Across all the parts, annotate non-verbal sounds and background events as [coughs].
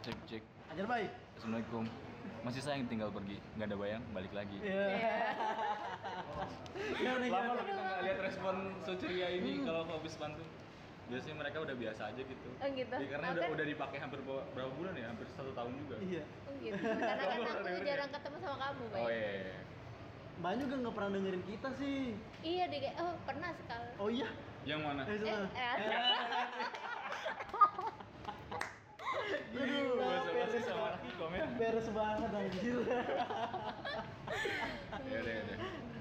Cek cek. Ajar baik. Assalamualaikum. Masih sayang tinggal pergi, nggak ada bayang, balik lagi. Iya. Gimana Lama gimana? loh kita nggak lihat respon seceria ini kalau aku habis pantun. Biasanya mereka udah biasa aja gitu. Oh, gitu. Iya, karena Oh, udah kan- udah dipakai hampir berapa, bulan ya? Hampir satu tahun juga. Iya. Oh gitu. Karena kan aku jarang ya? ketemu sama kamu, Bay. Oh iya. iya. Mbak juga nggak pernah dengerin kita sih. Iya deh, oh pernah sekali. Oh iya. Yang mana? Eh, sana. eh, [laughs] Aduh, Bahasa beres basi sama banget. Ikom ya. Beres banget anjir. Ya udah, ya udah.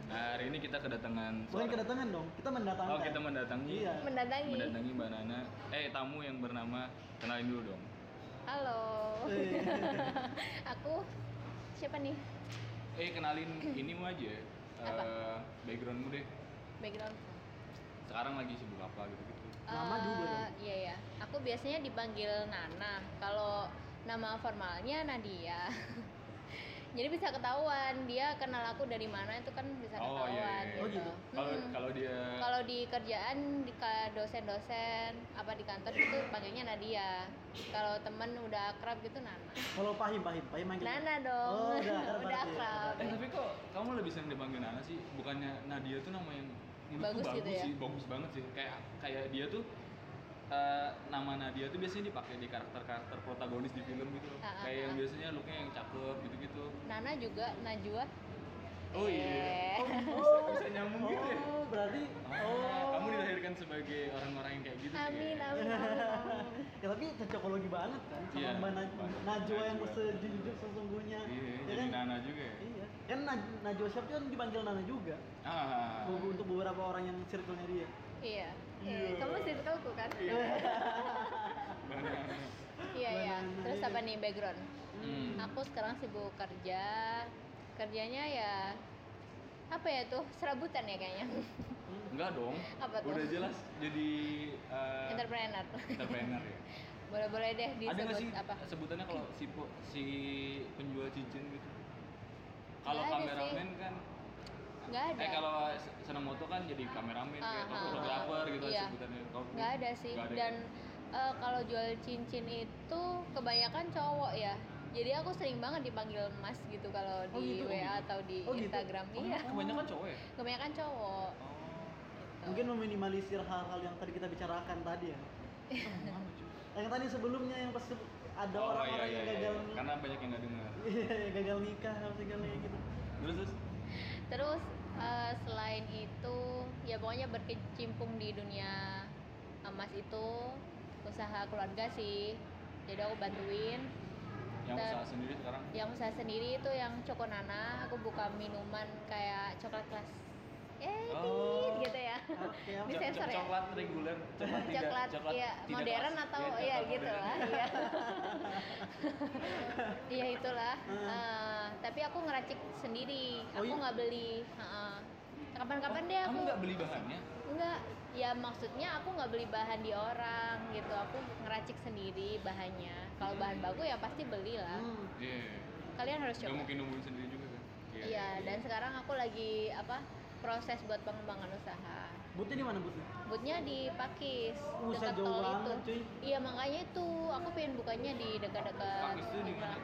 Nah, hari ini kita kedatangan Bukan kedatangan dong, kita mendatangkan. Oh, kita mendatangi. Iya. Mendatangi. Mendatangi Mbak Nana. Eh, tamu yang bernama kenalin dulu dong. Halo. Eh. [laughs] aku siapa nih? Eh, kenalin inimu aja. Apa? Eh, backgroundmu deh. Background. Sekarang lagi sibuk apa gitu-gitu. Nama Eh, juga dong. Iya ya. Aku biasanya dipanggil Nana. Kalau nama formalnya Nadia. [laughs] Jadi bisa ketahuan dia kenal aku dari mana itu kan bisa Oh, ketahuan iya, iya. gitu. Oh, gitu. Kalau Hmm. kalau dia Kalau di kerjaan di ka- dosen-dosen apa di kantor itu panggilnya Nadia. Kalau temen udah akrab gitu Nana. Kalau Pahim, Pahim, Pahim manggil. Nana dong. Oh, udah [laughs] akrab udah ya. akrab. Eh tapi kok kamu lebih sering dipanggil Nana sih? Bukannya Nadia tuh nama yang Bagus bagus, gitu ya? sih, bagus banget sih. Kayak kayak dia tuh eh, nama Nadia tuh biasanya dipakai di karakter-karakter protagonis di film gitu. loh. Ah, ah, kayak yang biasanya looknya yang cakep gitu-gitu. Nana juga Najwa. Oh iya. Eh. Oh, bisa, [laughs] bisa nyambung gitu ya. Oh, berarti Oh, kamu dilahirkan sebagai orang-orang yang kayak gitu sih. Amin, ya? amin, amin. [laughs] ya tapi cocokologi banget kan sama Iya, Mbak Naj- banget. Najwa yang Najwa. sejujur sesungguhnya. Iya, Ya jadi kan? Nana juga ya. Iya. Kan Naj- Najwa Syaf kan dipanggil Nana juga. Ah. Untuk beberapa orang yang circle-nya dia. Iya. Iya. Eh, Kamu circleku kan? Iya. [laughs] Iya, iya. Banana, Terus iya. apa nih background? Hmm. Aku sekarang sibuk kerja. Kerjanya ya apa ya tuh? Serabutan ya kayaknya. Enggak dong. Apa tuh? Udah jelas jadi eh, Entrepreneur. entrepreneur ya. [laughs] Boleh-boleh deh Ada nggak disebut sih apa? sebutannya kalau si si penjual cincin gitu? Kalau ada kameramen kan Nggak ada. eh kalau se- senang moto kan jadi kameramen Ah, kayak atau ah, fotografer ah. gitu Iya. sebutannya. Nggak ada sih. nggak ada Dan eh, kalau jual cincin itu kebanyakan cowok ya. Jadi aku sering banget dipanggil Mas gitu kalau Oh, di gitu? WA Oh, gitu. atau di Oh, gitu? Instagram. Oh, Iya. kebanyakan cowok ya? Kebanyakan cowok. Oh. gitu. Mungkin meminimalisir hal-hal yang tadi kita bicarakan tadi ya. Yang tadi sebelumnya yang pas ada Oh, orang-orang iya, yang iya, gagal iya. Karena banyak yang nggak dengar. [laughs] Iya, gagal nikah segala gitu. Terus terus Terus eh, selain itu ya pokoknya berkecimpung di dunia emas itu usaha keluarga sih. Jadi aku bantuin. yang Ter- usaha sendiri sekarang Yang usaha sendiri itu yang Cokonana, aku buka minuman kayak coklat kelas. Eh, Oh. tit, gitu ya. Oke, Di sensor ya? coklat reguler, coklat [laughs] tidak, coklat, iya, tidak modern kelas. atau Iya, ya coklat gitu modern. lah iya [laughs] iya itulah Hmm. Eh, tapi aku ngeracik sendiri Oh, aku iya? nggak beli Heeh. kapan-kapan deh aku Kamu nggak beli bahannya? Enggak, ya maksudnya aku nggak beli bahan di orang gitu aku ngeracik sendiri bahannya kalau bahan baku ya pasti belilah Hmm. Iya. kalian harus Nggak coba mungkin nemuin sendiri juga kan? iya dan sekarang aku lagi apa proses buat pengembangan usaha Butnya di mana butnya? Butnya di Pakis, Buset, dekat jauh tol itu. banget, cuy. Iya makanya itu aku pengen bukanya di dekat-dekat. Pakis itu di mana?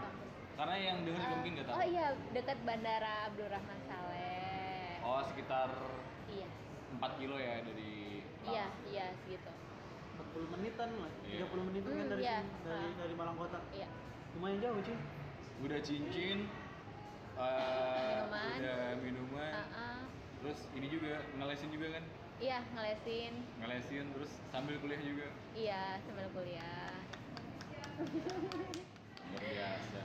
Karena yang denger juga Ah, mungkin nggak tahu. Oh iya, dekat Bandara Abdurrahman Saleh. Oh, sekitar Iya, 4 kilo ya dari iya, iya segitu. 40 menitan lah, Iya. 30 menitan kan Hmm, dari iya. sini, dari Ah. dari Malang Kota. Iya. Lumayan jauh, cuy. Udah cincin, eh, Minuman. udah minuman, Ah, ah. Terus ini juga ngelesin juga kan? Iya, ngelesin. Ngelesin terus sambil kuliah juga. Iya, sambil kuliah. Luar biasa.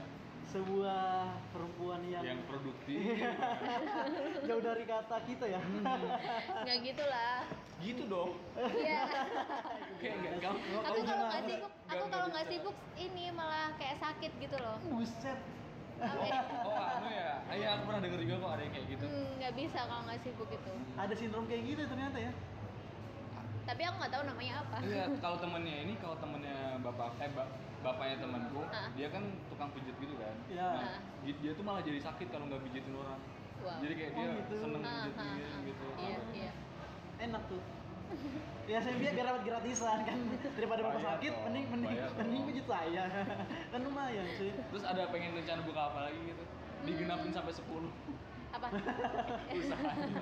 Sebuah perempuan yang, Yang produktif. [laughs] jauh dari kata kita ya. Nggak gitulah. gitu dong. Iya. [laughs] Kayak kamu. aku kalau nggak sibuk, aku kalau nggak sibuk ini malah kayak sakit gitu loh. Buset. Oh, anu ya. Ah, Iya, aku pernah denger juga kok ada yang kayak gitu. Hmm, nggak bisa kalau nggak sibuk itu. Ada sindrom kayak gitu ternyata ya. Tapi aku nggak tahu namanya apa. Iya, kalau temennya ini, kalau temennya bapak, eh ba- bapaknya temanku, Ah. dia kan tukang pijit gitu kan. Iya. Nah, gi- dia tuh malah jadi sakit kalau nggak pijitin orang. Wow. Jadi kayak Oh, dia gitu. seneng Ah, pijit ah, ah. gitu. Iya, iya. Enak tuh. Ya saya biar biar dapat gratisan kan daripada bapak sakit dong, mending mending bayar mending pijit saya. kan lumayan cuy Terus ada pengen rencana buka apa lagi gitu? Digenapin sampai 10 apa [laughs] usahanya.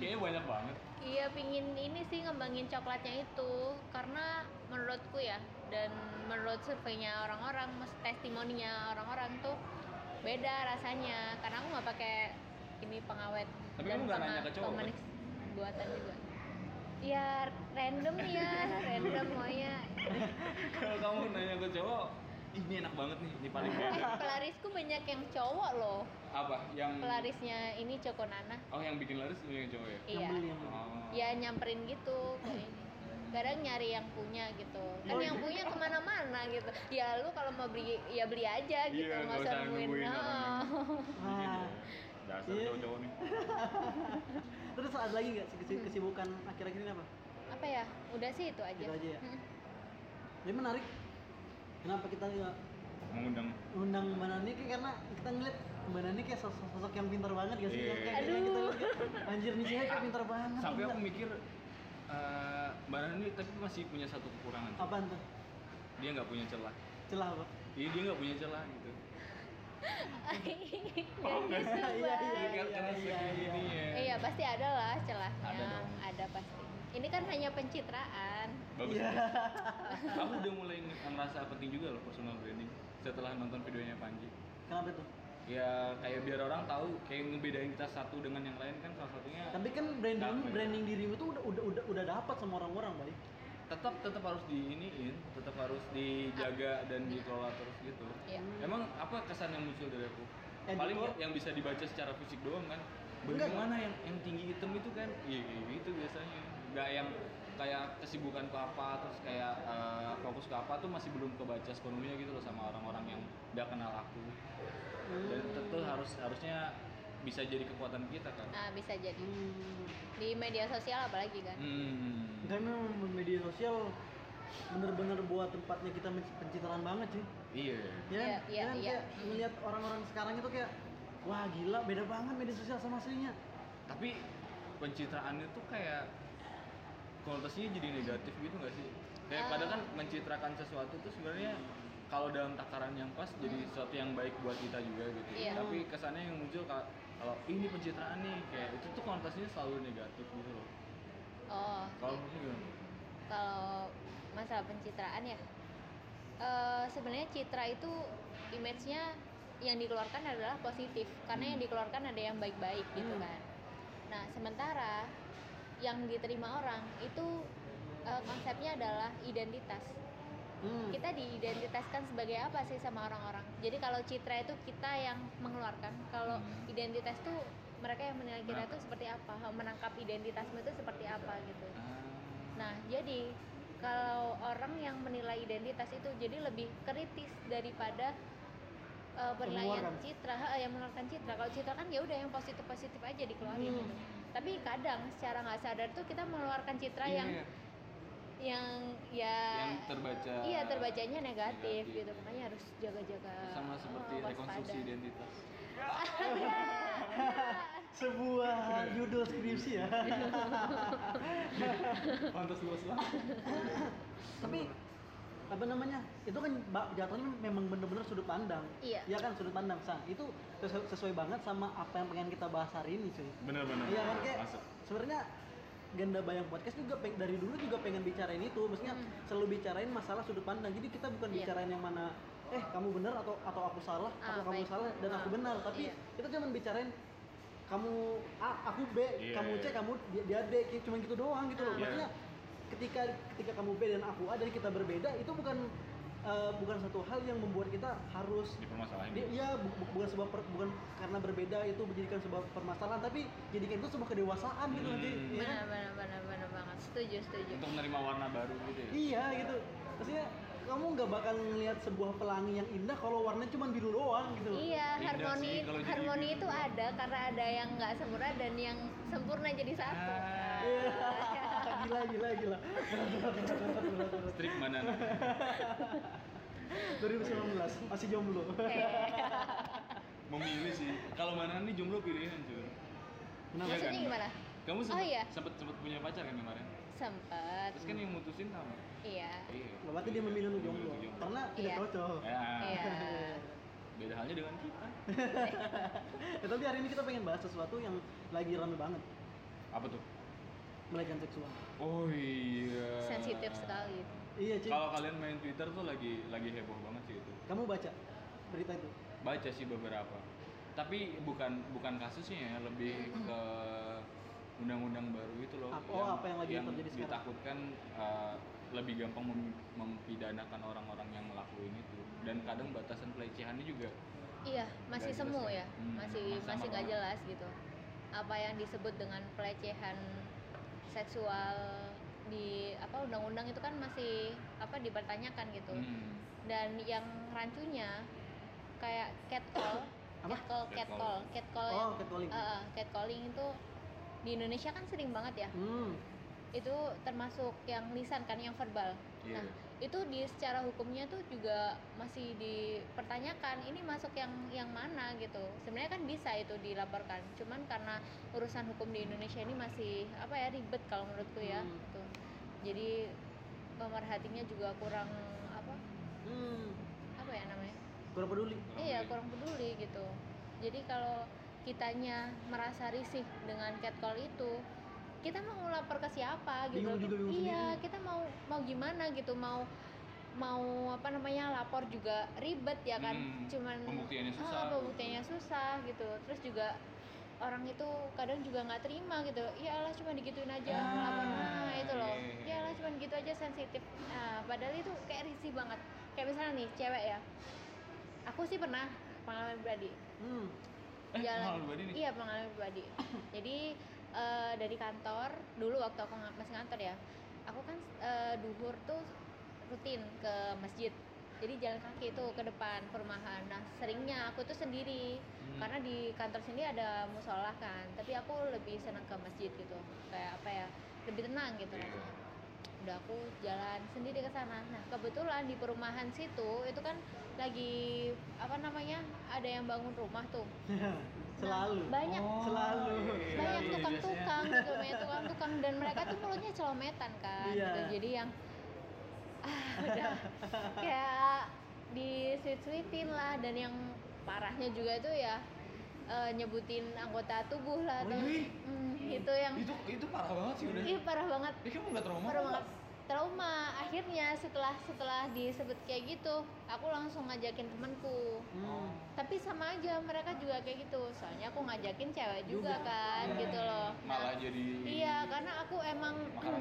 Kayaknya banyak banget. Iya pingin ini sih ngembangin coklatnya itu karena menurutku ya dan menurut surveinya orang-orang, mas testimoninya orang-orang tuh beda rasanya karena aku nggak pakai ini pengawet Tapi dan kamu nggak nanya ke cowok, kan? pemanis buatan juga. Ya random ya, random maunya. Kalau kamu nanya ke cowok, "Ih, ini enak banget nih, ini paling Eh, beda. pelarisku banyak yang cowok loh. Apa? Yang Pelarisnya ini Cokonana. Oh, yang bikin laris itu yang cowok ya? yang Iya. beli yang beli Oh. ya nyamperin gitu kayak ini kadang nyari yang punya gitu kan Oh, yang iya. punya ke mana-mana gitu ya lu kalau mau beli ya beli aja gitu Iya, nggak usah nungguin nungguin oh. orangnya. nah Dasar Iya. cowok-cowok nih. [laughs] terus ada lagi nggak sih kesi- kesibukan akhir-akhir ini apa apa ya udah sih itu aja, Itu aja ya? Mm. Jadi menarik. Kenapa kita nggak Mengundang undang Mbak Nani kayak karena kita ngeliat Mbak Nani kayak sosok, sosok yang pintar banget gak sih? Yang kayak, kayak kita lihat anjir nih cewek kayak pintar banget. sampai gila." aku mikir eh Mbak Nani tapi masih punya satu kekurangan. Apaan tuh? Dia nggak punya celah. Celah apa? Iya dia nggak punya celah gitu. [laughs] Gitu? Iya, iya, Iya, karena iya, iya. ya. Eh, iya pasti ada lah celahnya Ada dong. ada pasti ini kan hanya pencitraan Bagus. Iya. [laughs] Aku udah mulai nge- ngerasa penting juga loh personal branding setelah nonton videonya Panji. Kenapa tuh? Ya kayak biar orang tahu kayak ngebedain kita satu dengan yang lain kan salah satunya Tapi kan branding ya? branding dirimu tuh udah udah udah udah dapat sama orang-orang, baik. Tetap tetap harus diiniin, tetap harus dijaga dan dikelola terus gitu. Iya. Emang apa kesan yang muncul dari aku? Editor? Paling ya- yang bisa dibaca secara fisik doang kan. Bagaimana yang yang tinggi hitam itu kan? Iya gitu biasanya. Nggak yang kayak kesibukan ke apa terus kayak eh, fokus ke apa tuh masih belum kebaca sepenuhnya gitu loh sama orang-orang yang udah kenal aku. Dan tentu harus harusnya bisa jadi kekuatan kita kan. nah bisa jadi Hmm. Di media sosial apalagi kan Hmm. Karena memang media sosial bener-bener buat tempatnya kita pencitraan banget sih. Iya. Ya, kan? Iya, iya, Ya kan? iya. Kayak melihat orang-orang sekarang itu kayak wah gila beda banget media sosial sama aslinya. Tapi pencitraannya tuh kayak konotasinya jadi negatif gitu nggak sih? Kayak Ah. kadang kan mencitrakan sesuatu tuh sebenarnya kalau dalam takaran yang pas jadi sesuatu yang baik buat kita juga gitu. Iya. Tapi kesannya yang muncul kalau "Ih, ini pencitraan nih kayak itu tuh konotasinya selalu negatif gitu loh. oh Kalau menurut gimana? kalau masalah pencitraan ya eh, sebenarnya citra itu image-nya yang dikeluarkan adalah positif karena yang dikeluarkan ada yang baik-baik gitu Hmm. kan nah sementara yang diterima orang itu eh, konsepnya adalah identitas Hmm. kita diidentitaskan sebagai apa sih sama orang-orang jadi kalau citra itu kita yang mengeluarkan kalau Hmm. identitas tuh mereka yang menilai kita tuh seperti apa menangkap identitasmu itu seperti apa gitu Ah. Nah, jadi kalau orang yang menilai identitas itu jadi lebih kritis daripada uh, penilaian citra, ha, yang mengeluarkan citra. Kalau citra kan ya udah yang positif-positif aja dikeluarin Hmm. gitu. Tapi kadang secara nggak sadar tuh kita mengeluarkan citra Iya, yang yang ya yang terbaca iya terbacanya negatif, negatif. gitu. Makanya harus jaga-jaga sama seperti oh, rekonstruksi identitas. [laughs] Sebuah judul skripsi ya. [laughs] Pantas luas banget. Tapi apa namanya? Itu kan jatuhnya memang bener-bener sudut pandang. Iya. Iya kan sudut pandang. Sang itu sesu- sesuai banget sama apa yang pengen kita bahas hari ini, cuy. Bener-bener. Iya kan kayak Masuk. sebenarnya Ganda Bayang Podcast juga peng- dari dulu juga pengen bicarain itu, maksudnya Hmm. selalu bicarain masalah sudut pandang. Jadi kita bukan Iya. bicarain yang mana eh kamu benar atau atau aku salah Ah, atau kamu salah dan aku Ah, benar, tapi iya. kita cuma bicarain kamu A, aku B, Iya, kamu C, iya. kamu dia, dia D, kayak cuma gitu doang gitu loh. Ah. Maksudnya ketika ketika kamu B dan aku A dan kita berbeda itu bukan eh, bukan satu hal yang membuat kita harus Dipermasalahin. dia, iya bu- bu- bukan sebuah per- bukan karena berbeda itu menjadikan sebuah permasalahan tapi jadikan itu sebuah kedewasaan gitu Hmm. nanti ya kan? Benar, benar, benar, benar banget. Setuju, setuju. Untuk menerima warna baru gitu ya. iya gitu maksudnya kamu nggak bakal ngelihat sebuah pelangi yang indah kalau warnanya cuma biru doang gitu loh Iya, Indah harmoni sih jadi harmoni biru. itu ada karena ada yang nggak sempurna dan yang sempurna jadi satu. Ah. Iya, gila gila gila. Strik mana? 2019 masih jomblo Memilih sih. Kalau mana nih jomblo pilihan cuy. Kenapa? Iya Maksudnya kan? gimana? Kamu Oh, sempet, iya. sempet, sempet punya pacar kan kemarin? sempet terus kan yang mutusin kamu iya iya berarti dia memilih lu jomblo karena tidak Iya. cocok ya iya [laughs] beda halnya dengan kita [laughs] Ya, tapi hari ini kita pengen bahas sesuatu yang lagi rame banget apa tuh pelecehan seksual oh iya. Sensitif sekali. Iya Ci kalau kalian main twitter tuh lagi lagi heboh banget sih itu. Kamu baca berita itu? Baca sih beberapa. Tapi bukan bukan kasusnya ya lebih ke undang-undang baru itu loh. Apa- oh, apa yang lagi terjadi sekarang? ditakutkan uh, lebih gampang mem- mempidanakan orang-orang yang ngelakuin itu. Dan kadang batasan pelecehannya juga iya masih semu kan? ya. Hmm, masih masih nggak jelas gitu. Apa yang disebut dengan pelecehan seksual di apa undang-undang itu kan masih apa dipertanyakan gitu. Hmm, dan yang rancunya kayak catcall. [coughs] Apa? catcall catcall. catcall. Oh catcalling. catcalling itu di Indonesia kan sering banget ya. Hmm. Itu termasuk yang lisan kan yang verbal. Iya. Nah, itu di secara hukumnya tuh juga masih dipertanyakan ini masuk yang yang mana gitu. Sebenarnya kan bisa itu dilaporkan cuman karena urusan hukum di Indonesia ini masih apa ya ribet kalau menurutku ya Hmm. gitu. Jadi pemerhatinya juga kurang apa? Hmm. Apa ya namanya? Kurang peduli. Iya kurang peduli gitu. Jadi kalau kitanya merasa risih dengan catcall itu kita mau ngelapor ke siapa gitu. Bingung juga, bingung iya sendiri. kita mau mau gimana gitu mau mau apa namanya lapor juga ribet ya kan. Hmm, cuman pembuktiannya ah, susah. pembuktiannya susah gitu. Terus juga orang itu kadang juga nggak terima gitu. Iyalah cuma digituin aja Ah, lapor. Nah itu loh. iya, iya. iyalah cuma gitu aja sensitif. Nah padahal itu kayak risih banget. Kayak misalnya nih cewek ya. Aku sih pernah pengalaman pribadi. Hmm. Eh jalan. pengalaman pribadi nih? Iya pengalaman pribadi. [coughs] Jadi eh, dari kantor dulu waktu aku masih kantor ya aku kan eh, duhur tuh rutin ke masjid. Jadi jalan kaki tuh ke depan perumahan. Nah seringnya aku tuh sendiri. Hmm. karena di kantor sini ada musola kan tapi aku lebih senang ke masjid gitu. Kayak apa ya lebih tenang gitu Iya. rasanya. Udah aku jalan sendiri ke sana. Nah kebetulan di perumahan situ itu kan lagi apa namanya ada yang bangun rumah tuh [laughs] selalu. Banyak. Oh, Selalu. iya, banyak iya, tukang-tukang gitu banyak tukang-tukang. Dan mereka tuh mulutnya celometan kan Iya. gitu. Jadi yang ah [laughs] udah. Kayak di sweet sweetin lah. Dan yang parahnya juga itu ya eh, nyebutin anggota tubuh lah. Oh, iya? Hmm, itu yang itu itu parah banget sih udah. Ih parah banget. Ih, kamu nggak trauma parah banget trauma akhirnya setelah setelah disebut kayak gitu aku langsung ngajakin temanku hmm. tapi sama aja mereka juga kayak gitu soalnya aku ngajakin cewek juga, Juga. kan Iya. gitu loh Nah, malah jadi iya karena aku emang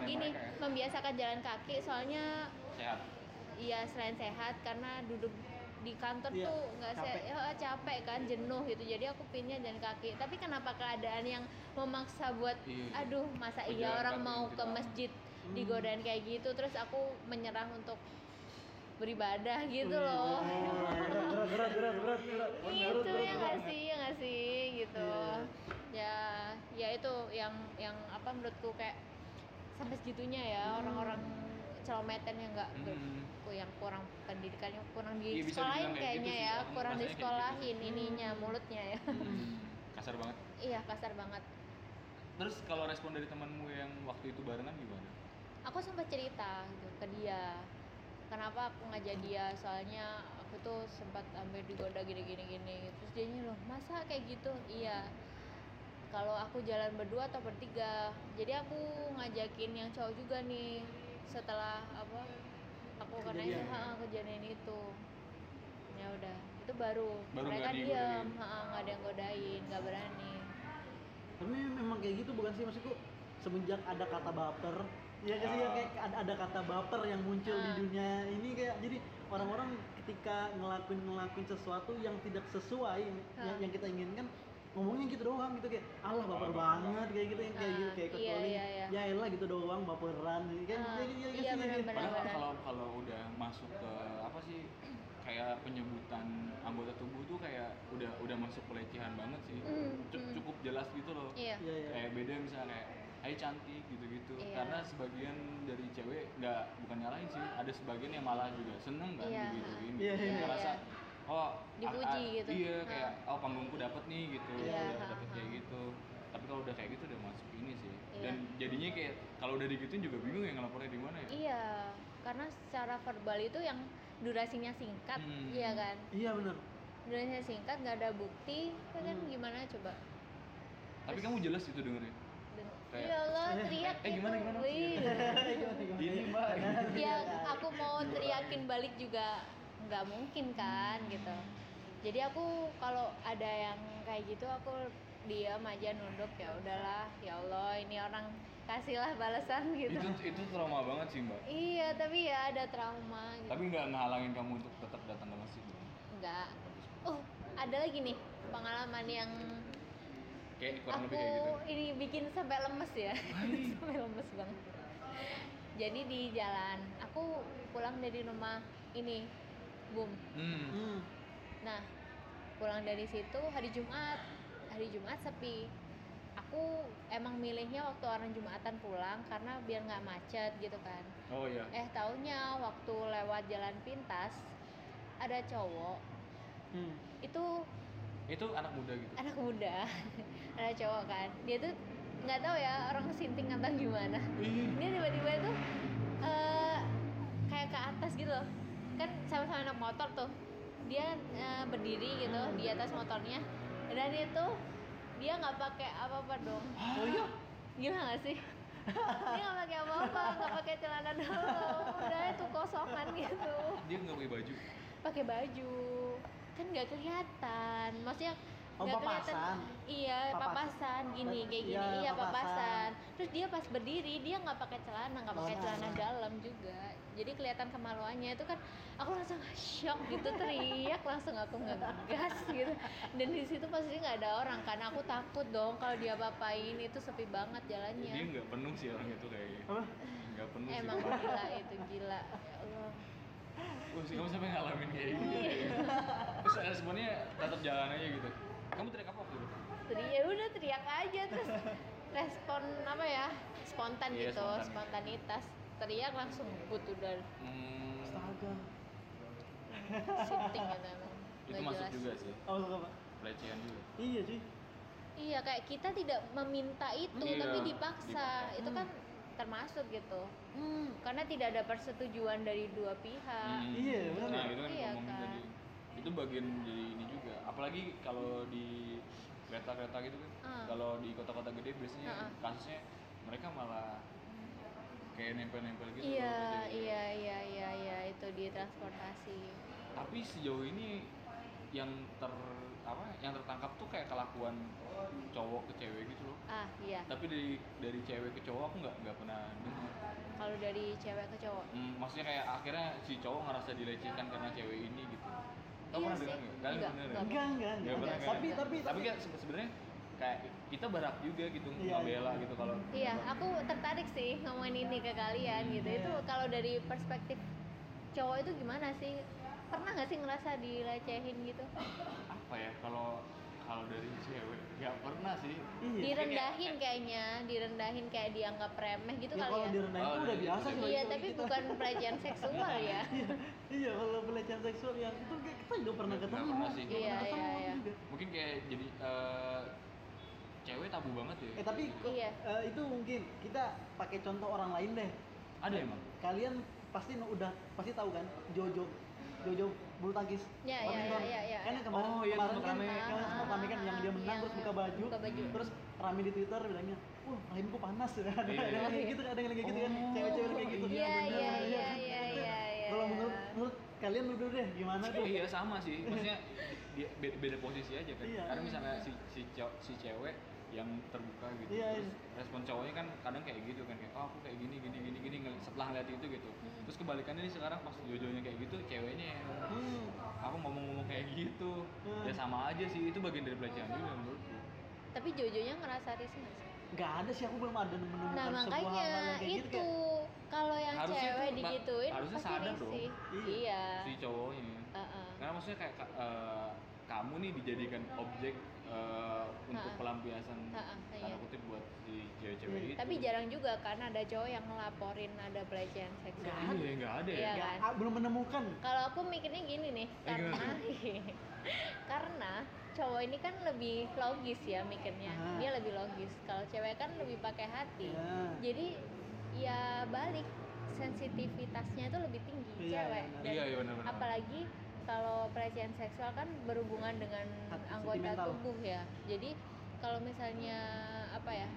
gini ya? membiasakan jalan kaki soalnya sehat iya selain sehat karena duduk di kantor Iya, tuh nggak se capek. ya, capek kan jenuh gitu jadi aku pinnya jalan kaki tapi kenapa keadaan yang memaksa buat Iya. aduh masa iya orang mau gitu ke kan. masjid Hmm. digodain kayak gitu terus aku menyerah untuk beribadah gitu loh oh, berat berat berat berat berat gitu berat, ya nggak sih ya nggak sih gitu Iya. ya ya itu yang yang apa menurutku kayak sampai segitunya ya Hmm. orang-orang celometan yang nggak Hmm. yang kurang pendidikannya kurang Iya, di sekolahin kayaknya gitu ya kurang di sekolahin gitu. ininya Hmm. mulutnya ya Hmm. [laughs] kasar banget iya kasar banget terus kalau respon dari temanmu yang waktu itu barengan gimana aku sempat cerita gitu ke dia kenapa aku ngajak dia? Soalnya aku tuh sempat hampir digoda gini gini gini. Terus dia loh masa kayak gitu? Iya. Kalau aku jalan berdua atau bertiga jadi aku ngajakin yang cowok juga nih. Setelah apa aku karena Kejadian. ha, kejadian itu. Ya udah itu baru, Baru mereka diam nggak ada yang godain nggak berani. Tapi memang kayak gitu bukan sih? Maksudku semenjak ada kata baper ya kan sih ya Ah. kayak ada, ada kata baper yang muncul di Ah. dunia ini kayak jadi orang-orang ketika ngelakuin ngelakuin sesuatu yang tidak sesuai yang, Ah. yang kita inginkan ngomongnya gitu doang gitu kayak Allah baper baper banget kayak gitu yang kayak gitu kayak iya, catcalling. iya, iya. ya elah gitu doang baperan kan Ah, kayak gitu, ya, iya, ya, benar, sih. benar. Padahal kalau kalau udah masuk ke apa sih kayak penyebutan anggota tubuh tuh kayak udah udah masuk pelecehan banget sih. Hmm. Cukup jelas gitu loh. iya Iya, iya. Kayak beda misalnya kayak Hai cantik gitu-gitu. Iya. Karena sebagian dari cewek nggak bukan nyalahin sih. Ada sebagian yang malah juga seneng kan Iya. gitu-gituin. Iya, Kayak iya. ngerasa oh Dipuji ah, ah, gitu. Iya Ha. kayak oh panggungku dapet nih gitu. Iya, Udah ha, dapet ha. kayak gitu. Tapi kalau udah kayak gitu udah masuk ini sih. Iya. dan jadinya kayak kalau udah digituin juga bingung ya ngelapornya di mana ya iya karena secara verbal itu yang durasinya singkat Hmm. iya kan iya bener durasinya singkat nggak ada bukti ya kan Hmm. gimana coba tapi kamu jelas itu dengerin Dan, Kayak- ya Allah teriak Eh, gimana, gitu. gimana? Wih. [laughs] Gini, Mbak. ya aku mau teriakin balik juga nggak mungkin kan gitu jadi aku kalau ada yang kayak gitu aku diam aja nunduk ya udahlah ya Allah ini orang kasihlah balasan gitu itu itu trauma banget sih mbak iya tapi ya ada trauma gitu. tapi nggak ngehalangin kamu untuk tetap datang ke masjid enggak oh ada lagi nih pengalaman yang kayak kurang aku lebih kayak gitu. Ini bikin sampai lemes ya. [laughs] Sampai lemes banget. Jadi di jalan aku pulang dari rumah ini boom hmm. hmm. nah pulang dari situ hari Jumat. Hari Jumat sepi. Aku emang milihnya waktu orang Jumatan pulang karena biar nggak macet gitu kan. Oh iya. Eh taunya waktu lewat jalan pintas ada cowok. Hmm. itu itu anak muda gitu. Anak muda. [laughs] Ada cowok kan. Dia tuh nggak tahu ya orang sinting atau gimana. Ih, dia tiba-tiba itu eh, kayak ke atas gitu loh. Kan sama-sama anak motor tuh. Dia eh, berdiri gitu di atas motornya. Dan itu dia nggak pakai apa-apa dong. Oh iya? Gila gak sih? Dia nggak pakai apa-apa nggak pakai celana dalam udah itu kosongan gitu. Dia nggak pakai baju? Pakai baju kan nggak kelihatan. Maksudnya Oh, nggak kelihatan. papasan. iya Papas- papasan gini kayak iya, gini. Iya papasan. papasan. Terus dia pas berdiri dia nggak pakai celana nggak pakai celana dalam juga. Jadi kelihatan kemaluannya. Itu kan aku langsung shock gitu teriak. Langsung aku ngegas gitu. Dan di situ pasti nggak ada orang karena aku takut dong kalau dia papain itu sepi banget dia jalannya nggak penuh sih orang itu kayaknya apa? Nggak penuh emang sih gila itu gila Wah, sih kamu sampai ngalamin kayak gitu terus responnya tetap jalan aja gitu. Kamu teriak apa waktu itu? Teriak ya udah teriak aja terus respon apa ya spontan Iya, gitu spontan. spontanitas. Teriak langsung ngebut udah. Hmm, astaga. Shifting gitu emang. Itu masuk jelas. juga sih. Oh pak pelecehan juga. Iya cuy. Iya kayak kita tidak meminta itu Iya, tapi dipaksa. dipaksa. itu kan termasuk gitu hmm, karena tidak ada persetujuan dari dua pihak Hmm. Iya, benar. nah itu kan Iya, kan. tadi itu bagian dari ini juga apalagi kalau di kereta-kereta gitu kan Ah. kalau di kota-kota gede biasanya ah. kasusnya mereka malah kayak nempel-nempel gitu iya loh, jadi- iya iya iya iya itu di transportasi tapi sejauh ini yang ter apa yang tertangkap tuh kayak kelakuan cowok ke cewek gitu loh ah iya tapi dari dari cewek ke cowok aku nggak nggak pernah dengar kalau dari cewek ke cowok Hmm, maksudnya kayak akhirnya si cowok ngerasa dilecehkan karena cewek ini gitu kamu Iya pernah sih. dengar nggak kalian Enggak, bener enggak. enggak enggak Nggak pernah kan? tapi tapi tapi kan se- sebenarnya kayak kita berhak juga gitu Iya, ngebela gitu kalau Iya, aku tertarik sih ngomongin ini ke kalian gitu. Iya. Itu kalau dari perspektif cowok itu gimana sih? Pernah nggak sih ngerasa dilecehin gitu? apa ya kalau kalau dari cewek nggak pernah sih iya Direndahin kayaknya, direndahin kayak dianggap remeh gitu ya kali kalau ya. direndahin Oh, itu udah iya, biasa iya. sih Iya, tapi kita. bukan pelecehan seksual [laughs] ya. iya iya kalau pelecehan seksual yang itu kayak kita juga pernah ketemu pernah sih. Iya, pernah ketemu iya, iya. juga. mungkin kayak jadi eh, cewek tabu banget ya eh tapi Iya. eh, itu mungkin kita pakai contoh orang lain deh ada emang kalian pasti udah pasti tahu kan Jojo Jojo bulu tangkis Iya, iya, badminton. iya, iya, kan iya. yang kemarin Oh, iya, kemarin kan Ah, sempat rame kan yang dia menang yang- terus buka baju, buka baju. terus rame di twitter bilangnya wah rahimku panas [laughs] ada ada Iya. yang kayak gitu ada yang kayak gitu kan Oh, cewek-cewek kayak gitu Iya, iya, iya, kan? iya, iya, iya, kalau iya. menurut menurut kalian dulu deh gimana tuh iya sama sih maksudnya [laughs] dia beda, beda posisi aja kan Iya. karena misalnya si si cewek yang terbuka gitu Iya, terus respon cowoknya kan kadang kayak gitu kan kayak oh aku kayak gini gini gini gini setelah ngeliat itu gitu Hmm. terus kebalikannya nih sekarang pas jojonya kayak gitu ceweknya yang hmm. aku ngomong-ngomong kayak gitu Hmm. ya sama aja sih itu bagian dari pelecehan juga menurutku Tapi Jojonya ngerasa risih nggak sih? nggak ada sih aku belum ada menemukan Nah sebuah makanya hal yang kayak itu gitu kayak kalau yang Harusnya cewek Mbak, digituin harusnya pasti sadar dong. risih. Iya. Iya. si cowoknya Heeh. karena maksudnya kayak ka- eh, kamu nih dijadikan objek eh, untuk Ha. pelampiasan Ha, tanda iya. kutip buat si cewek-cewek Hmm, itu. Tapi jarang juga kan ada cowok yang ngelaporin ada pelecehan seksual. Nggak Iya, nggak ada ya. Iya. Nggak, kan? belum menemukan Kalau aku mikirnya gini nih, Eh, karena [laughs] karena cowok ini kan lebih logis ya mikirnya. Ah. Dia lebih logis. Kalau cewek kan lebih pakai hati. Ya. Jadi ya balik sensitivitasnya itu lebih tinggi Iya, cewek. benar. Dan Iya, iya benar-benar. apalagi kalau pelecehan seksual kan berhubungan dengan anggota tubuh ya. Jadi kalau misalnya apa ya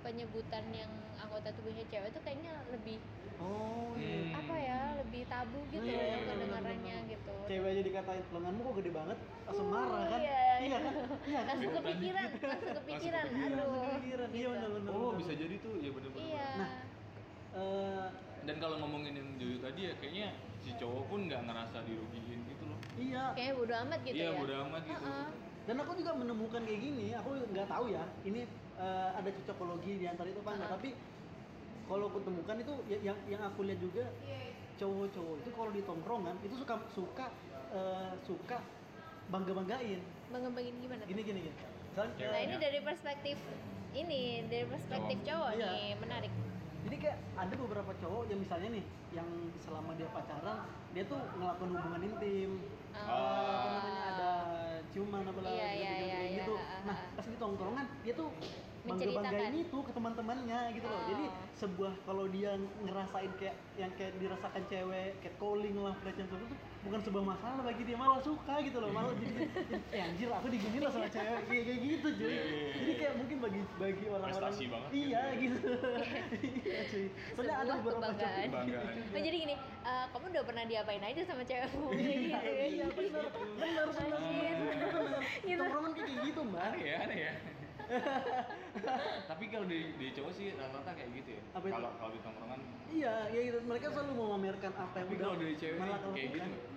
penyebutan yang anggota tubuhnya cewek itu kayaknya lebih oh iya Hmm. apa ya lebih tabu gitu Iya, loh iya, kedengarannya benar-benar. gitu. cewek aja dikatain lenganmu kok gede banget langsung Uh, marah kan iya, iya kan iya kan Langsung Beneran kepikiran, langsung kepikiran. Iya, Aduh. langsung kepikiran. iya gitu. benar-benar Oh, bisa jadi tuh. Ya benar-benar. Iya. Nah, Eh, Dan kalau ngomongin yang Jojo tadi ya kayaknya si cowok pun nggak ngerasa dirugiin iya Kayaknya bodo amat gitu iya, ya. bodo amat gitu. Heeh. dan aku juga menemukan kayak gini aku nggak tahu ya ini eh, ada cocokologi di antara itu apa enggak Ah. tapi kalau aku temukan itu ya- yang yang aku lihat juga cowok-cowok itu kalau di tongkrongan itu suka suka eh, suka bangga banggain Mengembangin gimana? gini gini gini Misalnya. Nah ini dari perspektif ini dari perspektif Cowok. cowok Iya. nih menarik. Jadi kayak ada beberapa cowok yang misalnya nih yang selama dia pacaran dia tuh ngelakuin hubungan intim Oh. Apa namanya ada ciuman apa lah Iya, gitu, iya, gitu, iya, iya, gitu. ha, nah pas di tongkrongan dia tuh bangga banggain itu ke teman-temannya gitu loh Oh. jadi sebuah kalau dia ngerasain kayak yang kayak dirasakan cewek kayak calling lah pelecehan itu bukan sebuah masalah bagi dia malah suka gitu loh malah jadi [laughs] eh anjir aku digini lah sama cewek kayak kayak gitu cuy Iya, iya, iya. jadi kayak mungkin bagi bagi orang-orang banget iya gitu [laughs] [laughs] iya cuy soalnya ada beberapa kebanggaan. Kebanggaan. Oh jadi gini, eh, kamu udah pernah diapain aja sama cewekmu? iya gitu ya. iya benar benar benar Anjir. benar Gitu. tongkrongan kayak gitu mbak Aneh ya, aneh ya. [laughs] Tapi kalau di, di cowok sih rata-rata kayak gitu ya. Kalau kalau di tongkrongan Iya, iya gitu. Mereka selalu memamerkan apa yang Tapi udah kalau dari cewek malah kayak gitu lakukan. nggak?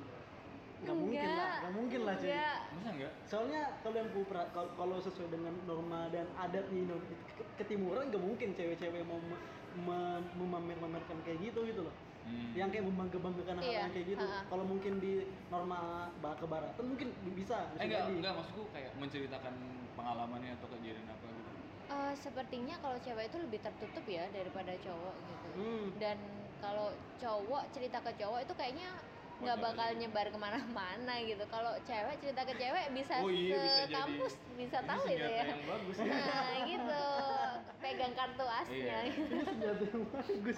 Nggak mungkin lah, nggak mungkin lah. Enggak. masa enggak? Soalnya kalau yang kupra, kalau, sesuai dengan norma dan adat di Indonesia, ke- ketimuran nggak mungkin cewek-cewek mau me- me- memamer-mamerkan kayak gitu gitu loh. Hmm. Yang kayak membangga-banggakan hal Iya, yang kayak gitu. Kalau mungkin di norma ba- kebaratan mungkin bisa, bisa Eh enggak, jadi. enggak maksudku kayak menceritakan pengalamannya atau kejadian apa gitu. Eh, sepertinya kalau cewek itu lebih tertutup ya daripada cowok gitu. Hmm. Dan kalau cowok cerita ke cowok itu kayaknya nggak bakal aja. nyebar ke mana-mana gitu. Kalau cewek cerita ke cewek bisa Oh iya, bisa jadi. sekampus bisa Ini tahu itu senjata ya. yang bagus. Nah gitu, pegang kartu asnya. Iya. gitu. Ini senjata yang bagus.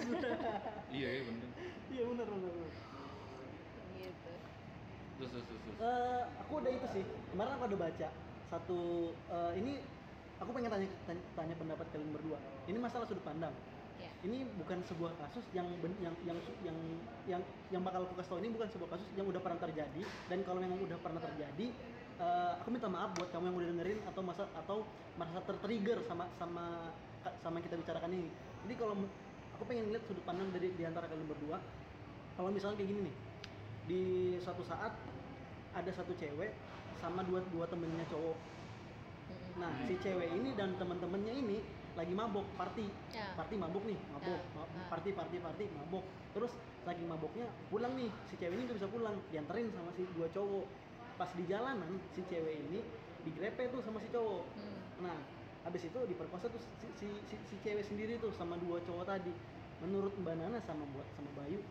iya, iya bener. Iya benar benar. benar. gitu. Terus terus terus. terus. Eh, aku udah itu sih kemarin aku ada baca satu eh, ini aku pengen tanya, tanya tanya pendapat kalian berdua. Ini masalah sudut pandang. Ya. ini bukan sebuah kasus yang ben- yang yang yang yang yang bakal aku kasih tau. Ini bukan sebuah kasus yang udah pernah terjadi. Dan kalau memang udah pernah terjadi eh, aku minta maaf buat kamu yang udah dengerin atau masa atau merasa tertrigger sama sama sama yang kita bicarakan ini. Jadi kalau aku pengen lihat sudut pandang dari di antara kalian berdua. Kalau misalnya kayak gini nih di suatu saat ada satu cewek sama dua dua temennya cowok. Nah si cewek ini dan teman-temannya ini lagi mabok party. Ya. party mabuk nih Ya, ma- ya. party party party mabuk terus lagi mabuknya pulang nih si cewek ini nggak bisa pulang dianterin sama si dua cowok. Pas di jalanan si cewek ini digrepe tuh sama si cowok. Hmm. nah habis itu diperkosa tuh si, si, si, si cewek sendiri tuh sama dua cowok tadi. Menurut mbak Nana sama buat sama Bayu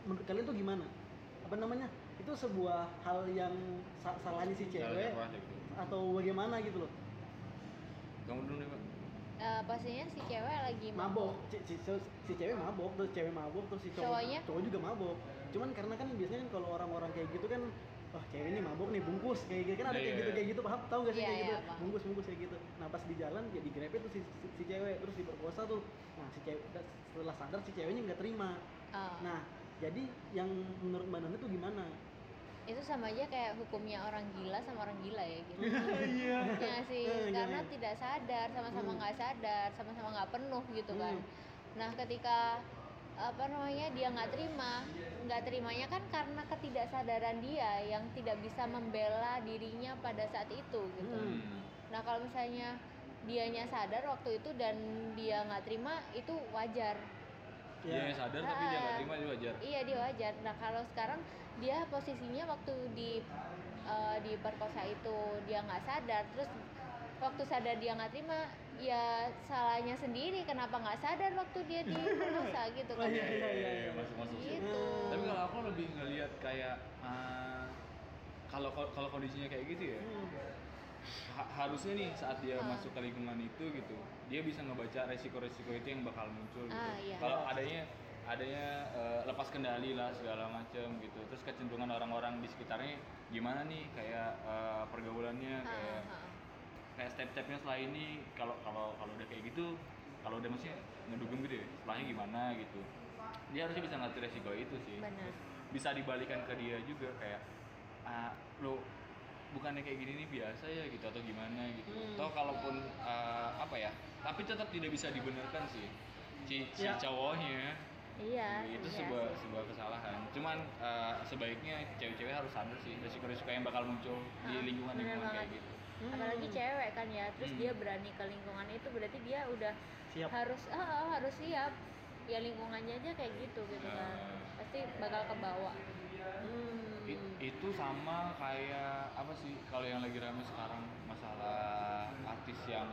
menurut kalian tuh gimana? Apa namanya itu sebuah hal yang sa salahnya si cewek gitu. atau bagaimana gitu loh Kamu dulu nih, Pak. Eh, pastinya si cewek lagi mabok si, si, si- si cewek mabok terus cewek mabok terus si cowok Cowoknya? cowok juga mabok cuman karena kan biasanya kan kalau orang-orang kayak gitu kan wah cewek ini mabok nih bungkus kayak gitu kan ada Iya, kayak iya, gitu iya. kayak gitu paham tahu gak sih Iya, kayak gitu iya, paham. bungkus bungkus kayak gitu nah pas di jalan ya digrepe tuh si, si, si cewek terus diperkosa tuh nah si cewek setelah sadar si ceweknya nggak terima Oh. nah jadi yang menurut mbak Nana tuh gimana itu sama aja kayak hukumnya orang gila sama orang gila ya gitu [laughs] iya ya sih Eh, iya, karena iya. tidak sadar sama-sama Hmm. nggak sadar sama-sama nggak penuh gitu kan Hmm. nah ketika apa namanya dia nggak terima nggak terimanya kan karena ketidaksadaran dia yang tidak bisa membela dirinya pada saat itu gitu Hmm. nah kalau misalnya dianya sadar waktu itu dan dia nggak terima itu wajar Dia yang sadar tapi dia nggak terima itu wajar. Iya dia wajar. Nah kalau sekarang dia posisinya waktu di eh, di perkosa itu dia nggak sadar terus waktu sadar dia nggak terima ya salahnya sendiri kenapa nggak sadar waktu dia di perkosa [laughs] gitu Oh, kan iya, iya, iya, iya. masuk masuk sih. gitu Tapi kalau aku lebih ngelihat kayak ah, kalau kalau kondisinya kayak gitu ya, Hmm. ha- harusnya nih saat dia Ah. masuk ke lingkungan itu gitu, dia bisa ngebaca resiko-resiko itu yang bakal muncul gitu. Ah, iya. Kalau adanya adanya eh, lepas kendali lah segala macam gitu. Terus kecenderungan orang-orang di sekitarnya gimana nih kayak eh, pergaulannya kayak ah. kayak step-stepnya setelah ini kalau kalau kalau udah kayak gitu kalau udah maksudnya ngedukung gitu ya setelahnya gimana gitu dia harusnya bisa ngerti resiko itu sih Benar. Terus bisa dibalikan ke dia juga kayak ah lo bukannya kayak gini nih biasa ya gitu atau gimana gitu Hmm. atau kalaupun ah, apa ya tapi tetap tidak bisa dibenarkan sih si, si Ya. cowoknya iya itu iya sebuah sih. sebuah kesalahan cuman ah, sebaiknya cewek-cewek harus sadar sih resiko-resiko yang bakal muncul di Ah, lingkungan lingkungan kayak gitu Hmm. apalagi cewek kan ya terus Hmm. dia berani ke lingkungan itu berarti dia udah Siap. harus ah, ah, harus siap ya lingkungannya aja kayak gitu gitu kan Ah. pasti bakal kebawa Hmm. I- itu sama kayak apa sih kalau yang lagi rame sekarang masalah artis yang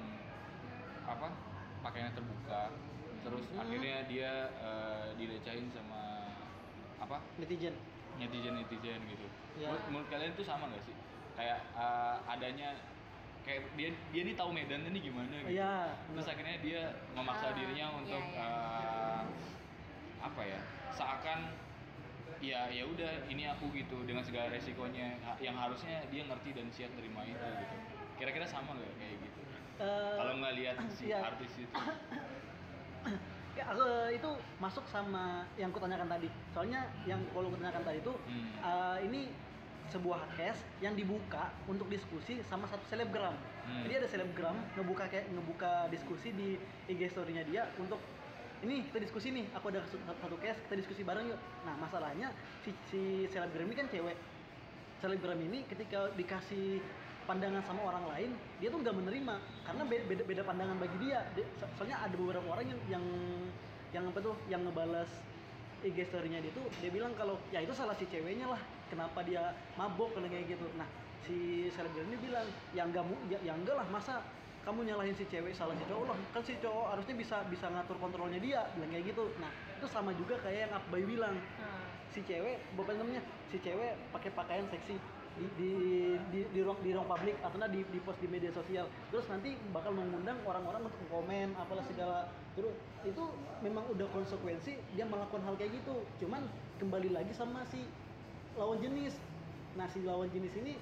apa pakaiannya terbuka terus Hmm. akhirnya dia eh, dilecehin sama apa? Netizen. Netizen netizen gitu. Ya. menurut, menurut kalian itu sama nggak sih? Kayak eh, adanya kayak dia dia nih tahu Medan ini gimana gitu. Iya, terus akhirnya dia memaksa Ah, dirinya untuk iya, iya. eh, apa ya? Seakan ya ya udah ini aku gitu dengan segala resikonya yang harusnya dia ngerti dan siap terima itu gitu. Kira-kira sama nggak kayak gitu? Eh, kalau nggak lihat si iya. artis itu [coughs] Ya, aku, itu masuk sama yang kutanyakan tadi. Soalnya yang kalau kutanyakan tadi itu Hmm. eh, ini sebuah case yang dibuka untuk diskusi sama satu selebgram. Hmm. Jadi ada selebgram ngebuka kayak ngebuka diskusi di IG story-nya dia untuk ini kita diskusi nih, aku ada satu satu case, kita diskusi bareng yuk. Nah, masalahnya si, si selebgram ini kan cewek. Selebgram ini ketika dikasih pandangan sama orang lain, dia tuh nggak menerima. Karena be- beda, beda pandangan bagi dia. Dia- so- Soalnya ada beberapa orang yang yang yang apa tuh yang ngebales IG story-nya dia tuh dia bilang kalau ya itu salah si ceweknya lah. Kenapa dia mabok karena kayak gitu. Nah si selebgram ini bilang ya enggak mu ya, ya enggak lah. Masa kamu nyalahin si cewek salah si cowok lah? Kan si cowok harusnya bisa bisa ngatur kontrolnya dia bilang kayak gitu. Nah itu sama juga kayak yang Abai bilang. Nah, si cewek apa namanya si cewek pakai pakaian seksi di di di, di ruang di ruang publik atau di di post di media sosial. Terus nanti bakal mengundang orang-orang untuk komen apalah segala. Terus itu memang udah konsekuensi dia melakukan hal kayak gitu. Cuman kembali lagi sama si lawan jenis. Nah si lawan jenis ini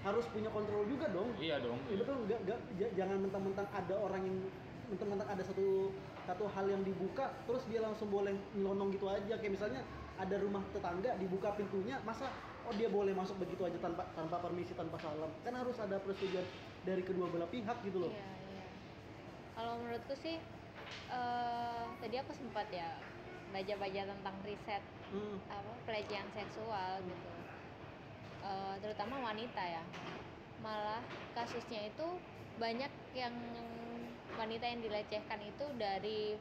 harus punya kontrol juga dong. Iya dong. Itu tuh nggak nggak j- jangan mentang-mentang ada orang yang mentang-mentang ada satu satu hal yang dibuka terus dia langsung boleh nyelonong gitu aja. Kayak misalnya ada rumah tetangga dibuka pintunya masa oh dia boleh masuk begitu aja tanpa tanpa permisi tanpa salam. Kan harus ada persetujuan dari kedua belah pihak gitu loh. Iya iya. Kalau menurutku sih eh tadi aku sempat ya baca-baca tentang riset Hmm, apa pelecehan seksual gitu. Eh, terutama wanita ya. Malah kasusnya itu banyak yang wanita yang dilecehkan itu dari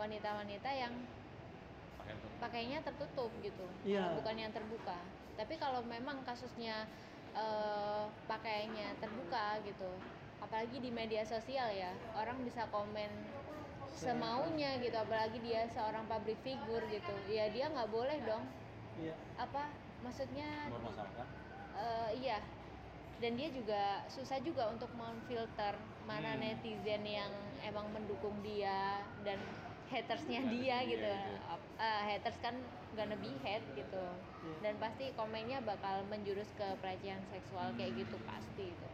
wanita-wanita yang pakainya tertutup gitu. Malah bukan yang terbuka tapi kalau memang kasusnya eh, pakaiannya terbuka gitu apalagi di media sosial ya orang bisa komen semaunya gitu apalagi dia seorang public figure gitu ya dia nggak boleh dong. Iya. Apa maksudnya? Eh, iya. Dan dia juga susah juga untuk memfilter mana Hmm. netizen yang emang mendukung dia dan hatersnya dia gitu. eh, haters kan gonna be hate gitu Iya. dan pasti komennya bakal menjurus ke pelecehan seksual kayak Hmm. gitu pasti itu.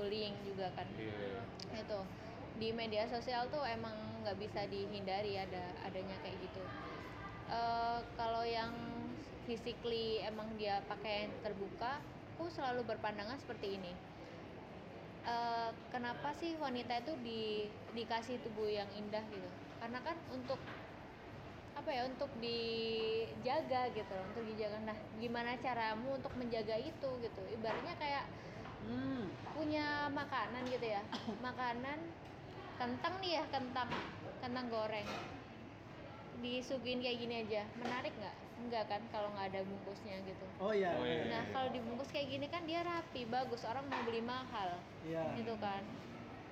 Bullying juga kan. Iya. Itu di media sosial tuh emang nggak bisa dihindari ada adanya kayak gitu. Eh, kalau yang physically emang dia pakai yang terbuka aku selalu berpandangan seperti ini. Eh, kenapa sih wanita itu di dikasih tubuh yang indah gitu? Karena kan untuk apa ya untuk dijaga gitu untuk dijaga. Nah gimana caramu untuk menjaga itu gitu? Ibaratnya kayak hmm. punya makanan gitu ya. [coughs] Makanan kentang nih ya kentang kentang goreng. Disuguhin kayak gini aja. Menarik nggak? Enggak kan kalau nggak ada bungkusnya gitu. Oh iya. Oh, iya. nah kalau dibungkus kayak gini kan dia rapi bagus. Orang mau beli mahal. Iya. Gitu kan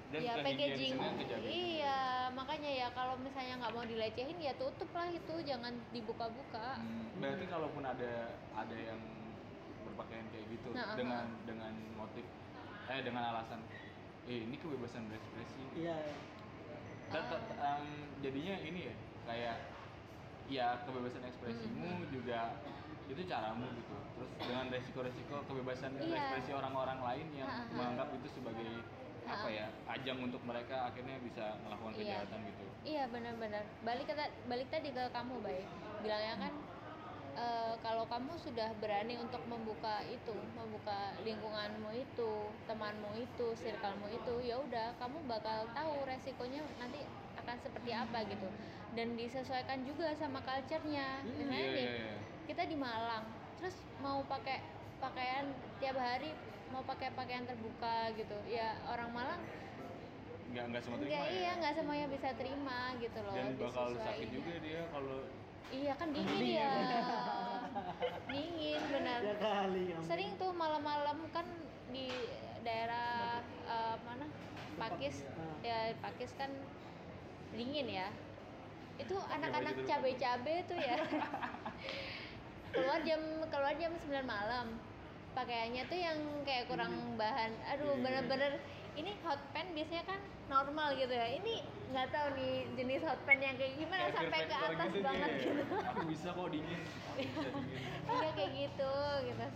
Dan ya packaging. iya makanya ya kalau misalnya nggak mau dilecehin ya tutup lah itu jangan dibuka-buka. Hmm, berarti kalaupun ada ada yang berpakaian kayak gitu Nah, dengan dengan motif eh dengan alasan eh ini kebebasan berekspresi. Iya Tetap, em, jadinya ini ya kayak ya kebebasan ekspresimu Hmm. juga itu caramu gitu. Terus dengan resiko-resiko kebebasan Iya. ekspresi orang-orang lain yang Ha, ha. menganggap itu sebagai apa ya ajang untuk mereka akhirnya bisa melakukan Iya. kejahatan gitu Iya benar-benar. Balik ke balik tadi ke kamu, Bay. Bilangnya kan eh, kalau kamu sudah berani untuk membuka itu, membuka lingkunganmu itu, temanmu itu, circlemu itu, ya udah kamu bakal tahu resikonya nanti akan seperti apa gitu. Dan disesuaikan juga sama culture-nya. Hmm, Misalnya Iya, nih, iya, iya. kita di Malang, terus mau pakai pakaian tiap hari mau pakai pakaian terbuka gitu. Ya orang Malang nggak nggak semua terima Enggak, ya iya nggak semuanya bisa terima gitu loh. dan bakal sakit juga dia kalau Iya kan dingin ya. [laughs] dingin benar. ya kali ya. Sering tuh malam-malam kan di daerah eh, mana? Pakis. Ah. Ya Pakis kan dingin ya. Itu anak-anak cabe-cabe tuh ya. [laughs] keluar jam keluar jam 9 malam. Pakaiannya tuh yang kayak kurang bahan. Aduh, Iya. bener-bener ini hot pants biasanya kan normal gitu ya. Ini nggak tahu nih jenis hot pants yang kayak gimana kayak sampai ke atas gitu banget dia. gitu. aku bisa kok dingin aku bisa [laughs] dingin Iya kayak gitu gitu.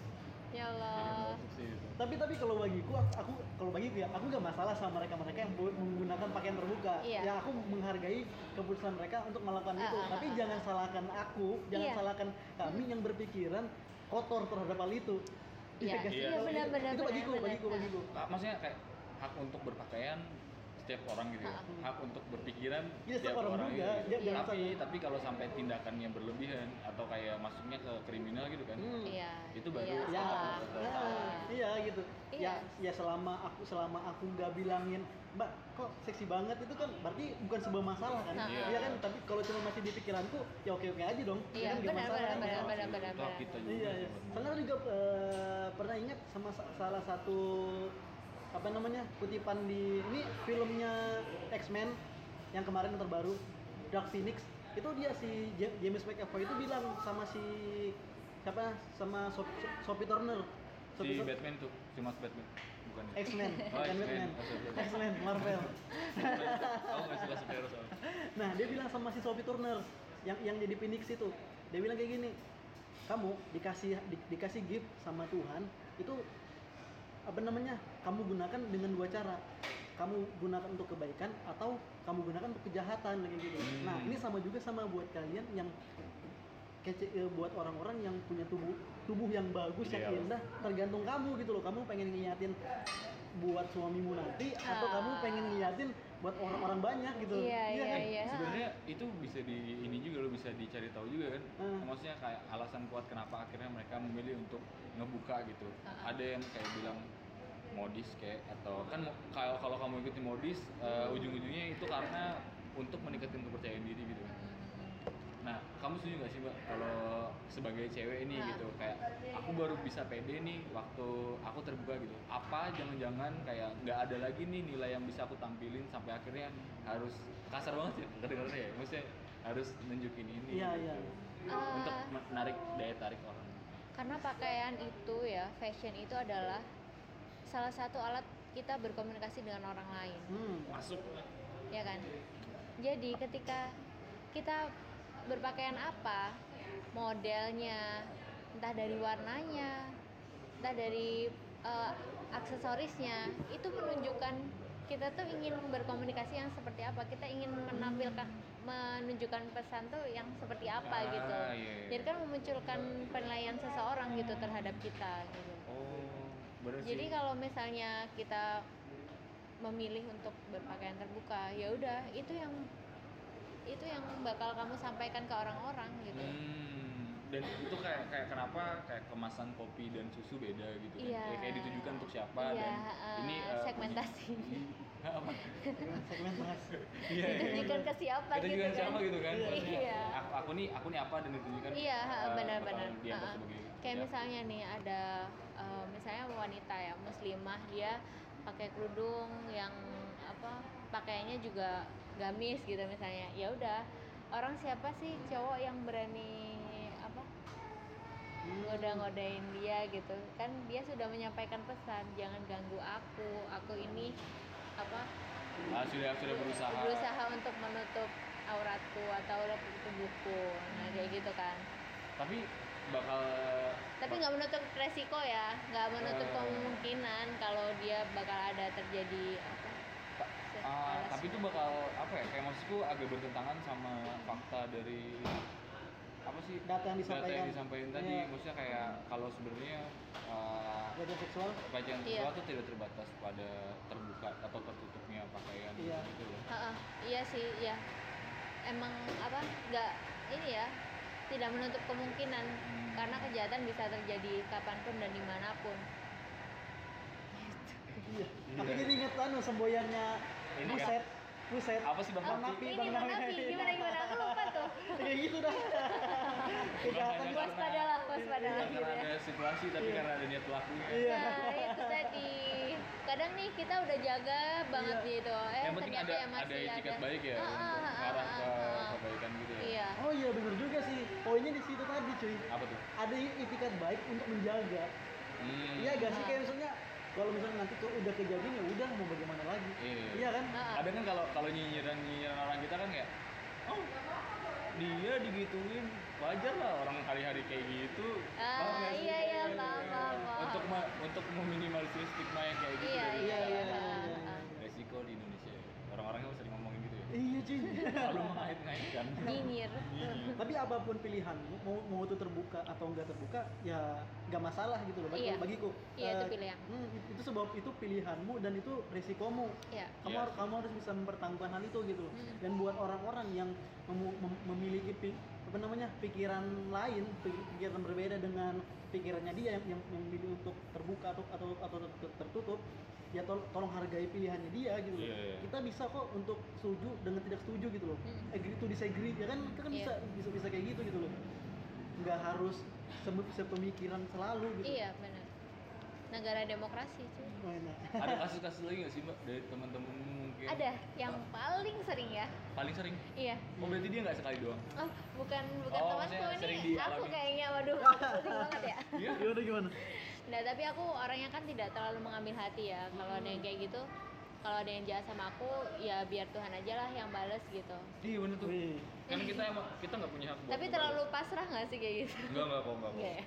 Ya Allah. Sih, itu. tapi tapi kalau bagiku aku, aku kalau bagiku ya aku nggak masalah sama mereka mereka yang menggunakan pakaian terbuka Iya. yang aku menghargai keputusan mereka untuk melakukan Ah, itu ah, tapi ah, jangan salahkan aku jangan Iya. salahkan kami yang berpikiran kotor terhadap hal itu Iya, iya, Itu- benar-benar, itu bagiku bagiku bagiku maksudnya kayak hak untuk berpakaian setiap orang gitu ya. Hak untuk berpikiran Iya, setiap orang juga. gitu. Jangan tapi sampai- tapi kalau sampai tindakannya berlebihan atau kayak masuknya ke kriminal gitu kan Hmm. Iya. Itu baru iya, ya, salah. ya, Salah. iya gitu Iya. ya ya selama aku selama aku nggak bilangin mbak kok seksi banget itu kan berarti bukan sebuah masalah kan? Nah. iya kan? Tapi kalau cuma masih di pikiranku ya oke oke aja dong. Iya, Ya kan, benar, masalah benar, kan? benar, benar, benar, toh benar. kita juga iya iya. soalnya aku juga eh, pernah ingat sama sa- salah satu apa namanya kutipan di ini filmnya X-Men yang kemarin yang terbaru Dark Phoenix. Itu dia si Ja- James McAvoy itu bilang sama si siapa? Sama Sop- Sop- Sophie Turner. Si Sophie Tur- Batman tuh si Mas Batman ya X-Men, Oh, bukan X-Men. Batman. X-Men, Marvel. aku nggak suka superhero soalnya Nah, dia bilang sama si Sophie Turner yang yang jadi Phoenix itu. Dia bilang kayak gini, kamu dikasih di- dikasih gift sama Tuhan itu apa namanya? Kamu gunakan dengan dua cara. Kamu gunakan untuk kebaikan atau kamu gunakan untuk kejahatan kayak gitu. Hmm. Nah, ini sama juga sama buat kalian yang kece, eh, buat orang-orang yang punya tubuh tubuh yang bagus yang indah tergantung kamu gitu loh kamu pengen nginyatin buat suamimu nanti atau Ah. kamu pengen nginyatin buat orang-orang banyak gitu Iya, iya, kan? iya. sebenarnya itu bisa di ini juga lo bisa dicari tahu juga kan Hmm. maksudnya kayak alasan kuat kenapa akhirnya mereka memilih untuk ngebuka gitu Ah. ada yang kayak bilang modis kayak atau kan kalau kalau kamu ikuti modis eh, ujung-ujungnya itu karena untuk meningkatkan kepercayaan diri gitu nah kamu setuju gak sih mbak kalau sebagai cewek ini Ah. gitu kayak aku baru bisa pede nih waktu aku terbuka gitu apa jangan-jangan kayak nggak ada lagi nih nilai yang bisa aku tampilin sampai akhirnya harus kasar banget sih kedengarannya ya maksudnya harus nunjukin ini Iya, gitu. iya. untuk Eh, menarik daya tarik orang karena pakaian itu ya, fashion itu adalah salah satu alat kita berkomunikasi dengan orang lain. Hmm. masuk ya kan jadi ketika kita berpakaian apa? Modelnya entah dari warnanya entah dari eh, aksesorisnya. Itu menunjukkan kita tuh ingin berkomunikasi yang seperti apa. Kita ingin menampilkan menunjukkan pesan tuh yang seperti apa Ah, gitu. iya, iya. jadi kan memunculkan penilaian seseorang gitu terhadap kita gitu. Oh jadi kalau misalnya kita memilih untuk berpakaian terbuka, ya udah itu yang itu yang bakal kamu sampaikan ke orang-orang gitu. Hmm, dan itu kayak kayak kenapa kayak kemasan kopi dan susu beda gitu kan? Iya. Ya, kayak ditujukan untuk siapa Iya, dan eh, ini eh, segmentasi. apa [laughs] segmen segmen bahas iya iya. ditunjukkan ke siapa gitu juga kan siapa gitu kan Iya. maksudnya Iya. aku, aku nih aku nih apa dan ditunjukkan Iya, ha, eh, benar-benar. Kayak ya. misalnya nih ada eh, misalnya wanita ya muslimah dia pakai kerudung yang apa pakaiannya juga gamis gitu misalnya. Ya udah orang siapa sih cowok yang berani apa ngoda-ngodain dia gitu kan dia sudah menyampaikan pesan jangan ganggu aku aku ini apa Ah, sudah sudah berusaha berusaha untuk menutup auratku atau tubuhku nah kayak gitu kan tapi bakal tapi nggak menutup resiko ya nggak menutup Eh. kemungkinan kalau dia bakal ada terjadi apa Ah, alas- tapi itu bakal apa ya kayak maksudku agak bertentangan sama fakta dari apa sih Data yang data disampaikan. yang disampaikan tadi Iya. maksudnya kayak kalau sebenarnya uh, pelecehan seksual pelecehan Iya. seksual itu tidak terbatas pada terbuka atau tertutupnya pakaian Iya. gitu loh Heeh, iya sih iya emang apa nggak ini ya tidak menutup kemungkinan Hmm. karena kejahatan bisa terjadi kapan pun dan di mana pun iya aku jadi inget anu semboyannya Ini kan? buset buset apa sih bang Oh, Napi? Napi, ini Bang Napi. Gimana gimana aku lupa tuh [laughs] kayak gitu dah kejahatan waspadalah gitu karena ada situasi tapi Iya. karena ada niat pelaku Iya. Nah, itu tadi. Kadang nih kita udah jaga banget Iya. gitu. Eh, yang penting ternyata ada ya masih ada itikat baik ya Ah, untuk ah, ah, mengarah ke ah, ah. kebaikan gitu ya Iya. oh iya bener juga sih poinnya di situ tadi cuy apa tuh ada itikat baik untuk menjaga hmm. iya gak sih Ah. kayak misalnya kalau misalnya nanti tuh udah kejadian ya udah mau bagaimana lagi? Iya. iya kan? Ada kan kalau kalau nyinyiran nyinyiran orang kita kan kayak oh dia digituin. Wajar lah orang hari-hari kayak gitu. Ah, iya, iya, paham, paham, untuk ma- untuk meminimalisir stigma yang kayak gitu Iya, iya, iya, iya, ah, iya. ah. resiko di Indonesia orang-orangnya sering ngomongin iya cuy lalu mengait-ngaitkan Nyinyir. Tapi apa pun pilihanmu mau mau itu terbuka atau enggak terbuka ya nggak masalah gitu loh bagi Iya. bagiku Iya, itu Eh, pilihan. hmm, itu sebab itu pilihanmu dan itu resikomu Iya. kamu Yes. harus kamu harus bisa mempertahankan hal itu gitu loh. Hmm. dan buat orang-orang yang memu- mem- memiliki pi- apa namanya pikiran lain pi- pikiran berbeda dengan pikirannya dia yang yang, yang memilih untuk terbuka atau atau atau ter- tertutup ya tol- tolong hargai pilihannya dia gitu loh Iya, iya. kita bisa kok untuk setuju dengan tidak setuju gitu loh Hmm. agree to disagree ya kan kita kan Iya. bisa bisa bisa kayak gitu gitu loh nggak harus sepemikiran selalu gitu Iya, benar. Negara demokrasi, cuy. Oh, enak. ada [laughs] kasus-kasus lagi nggak sih mbak dari teman-teman mungkin Ada yang paling sering ya. paling sering Iya. oh berarti dia nggak sekali doang Oh, bukan bukan Oh, temanku ini. Aku kayaknya waduh, [laughs] sering banget ya. iya gimana gimana Nah, tapi aku orangnya kan tidak terlalu mengambil hati ya. Kalau ada yang kayak gitu, kalau ada yang jahat sama aku, ya biar Tuhan aja lah yang bales gitu. iya bener tuh Wih. kan [laughs] kita emang kita nggak punya hak buat Tapi terlalu pasrah nggak sih kayak gitu? enggak enggak kok enggak kok Enggak ya?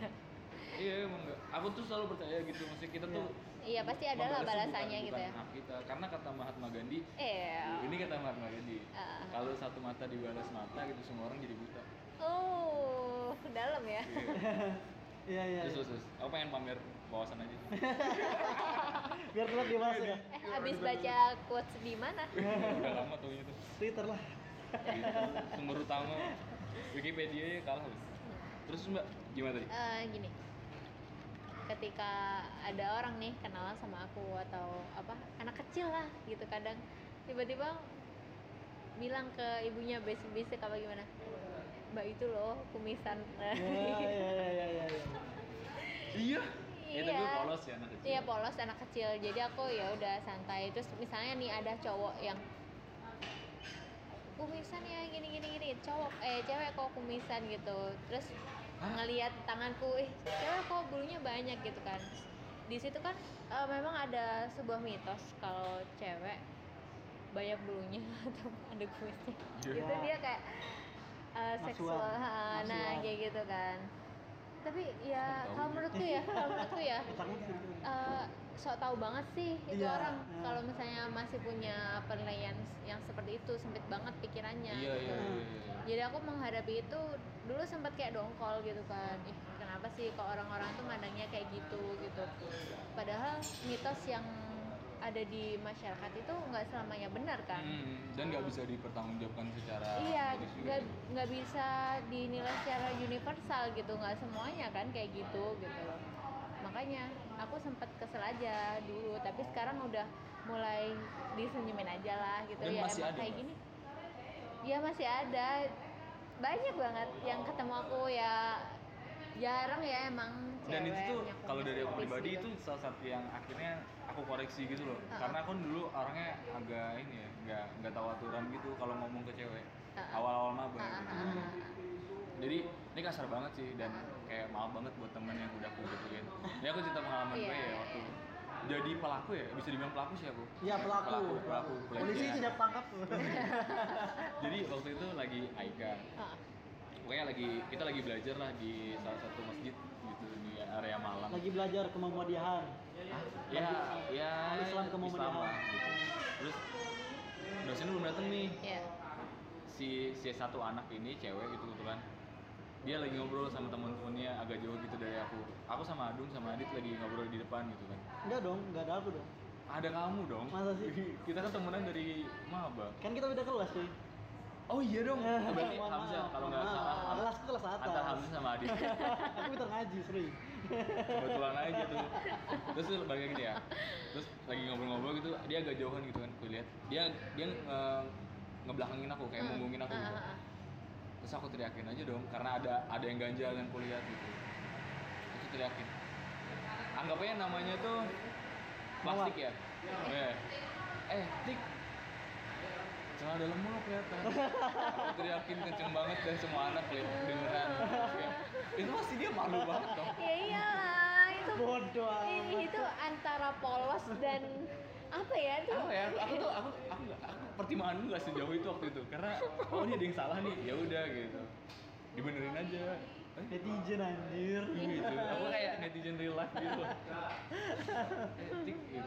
iya emang enggak aku tuh selalu percaya gitu maksudnya kita tuh Iya, pasti ada lah balasannya bukan- gitu ya. hak kita karena kata Mahatma Gandhi Iya. ini kata Mahatma Gandhi Ah. kalau satu mata dibalas mata gitu semua orang jadi buta Oh, dalam ya. Iya. [laughs] iya iya terus iya. terus terus. Aku pengen pamer wawasan aja. [laughs] Biar telat dibahas ya Eh, habis baca quotes di mana? [laughs] udah lama tuh itu. Twitter lah. Sumber [laughs] utama. Wikipedia ya kalah Bos. terus mbak gimana tadi? Eh, gini. Ketika ada orang nih kenalan sama aku atau apa anak kecil lah gitu kadang tiba-tiba bilang ke ibunya basic-basic apa gimana mbak itu loh kumisan ya ya ya ya ya, ya. iya ya tapi Iya. polos ya anak kecil Iya polos anak kecil. Jadi aku ya udah santai. Terus misalnya nih ada cowok yang kumisan ya gini gini gini. Cowok eh cewek kok kumisan gitu. Terus Hah? ngelihat tanganku, eh cewek kok bulunya banyak gitu kan. Di situ kan eh, memang ada sebuah mitos kalau cewek banyak bulunya [laughs] atau ada kumisnya. Iya. Itu dia kayak eh, seksual. Nah kayak gitu kan. Tapi ya kalau menurutku ya, kalau menurutku ya [laughs] eh sok tahu banget sih itu Iya, orang iya. kalau misalnya masih punya penilaian yang seperti itu sempit banget pikirannya iya gitu. iya iya, iya. jadi aku menghadapi itu dulu sempat kayak dongkol gitu kan ih kenapa sih kok orang-orang tuh mandangnya kayak gitu gitu padahal mitos yang ada di masyarakat itu nggak selamanya benar kan? Hmm, dan nggak bisa dipertanggungjawabkan secara Iya, nggak nggak bisa dinilai secara universal gitu, nggak semuanya kan kayak gitu gitu loh. Makanya aku sempat kesel aja dulu, tapi sekarang udah mulai disenyumin aja lah gitu Dan ya. masih emang ada, kayak gini? Ya masih ada. Banyak banget yang ketemu aku ya. Jarang ya emang dan itu tuh kalau dari aku pribadi gitu. itu salah satu yang akhirnya aku koreksi gitu loh Uh-uh. karena aku dulu orangnya agak ini ya nggak nggak tahu aturan gitu kalau ngomong ke cewek awal-awal maba Ah, gitu. ah. jadi ini kasar banget sih dan kayak maaf banget buat temen yang udah aku gituin ini aku cerita pengalaman Iya, gue ya iya, waktu iya. jadi pelaku ya bisa dibilang pelaku sih aku Iya pelaku. pelaku pelaku Polisi pelecehan. siap tangkap. [laughs] jadi waktu itu lagi Aika pokoknya lagi kita lagi belajar lah di salah satu masjid gitu di area Malang Lagi belajar ke Ya ya Islam ke Muhammadiyah. lah, gitu. terus dosen belum dateng nih Iya. si si satu anak ini cewek gitu kebetulan dia lagi ngobrol sama teman-temannya agak jauh gitu dari aku aku sama Adung sama Adit lagi ngobrol di depan gitu kan Enggak dong, enggak ada aku dong. ada kamu dong Masa sih? kita kan temenan dari maba Kan kita beda kelas, cuy. oh iya dong berarti Mohon Hamzah kalau nggak maaf. salah Kelasku kelas atas. antara Hamzah sama Adit [laughs] aku pintar ngaji, sering. Kebetulan aja tuh terus tuh balik lagi ya. Terus lagi ngobrol-ngobrol gitu dia agak jauhan gitu kan aku lihat dia dia nge- ngebelakangin aku kayak Hmm. munggungin aku Ah, gitu. ah, ah. terus aku teriakin aja dong karena ada ada yang ganjal yang kulihat gitu. Aku teriakin. Anggap aja namanya tuh plastik ya. Eh eh tik celana dalammu lo kelihatan. [laughs] Teriakin kenceng banget dan semua anak lihat dengeran Kayak, itu pasti dia malu banget dong. Ya iyalah itu Bodoh itu antara polos dan apa ya tuh apa ya aku tuh aku aku nggak- aku pertimbangan nggak sejauh itu waktu itu. Karena oh ini ada yang salah nih. Ya udah gitu. Dibenerin aja. Eh, Netizen anjir. gitu. Aku kayak [laughs] netizen real life gitu. [laughs] Gitu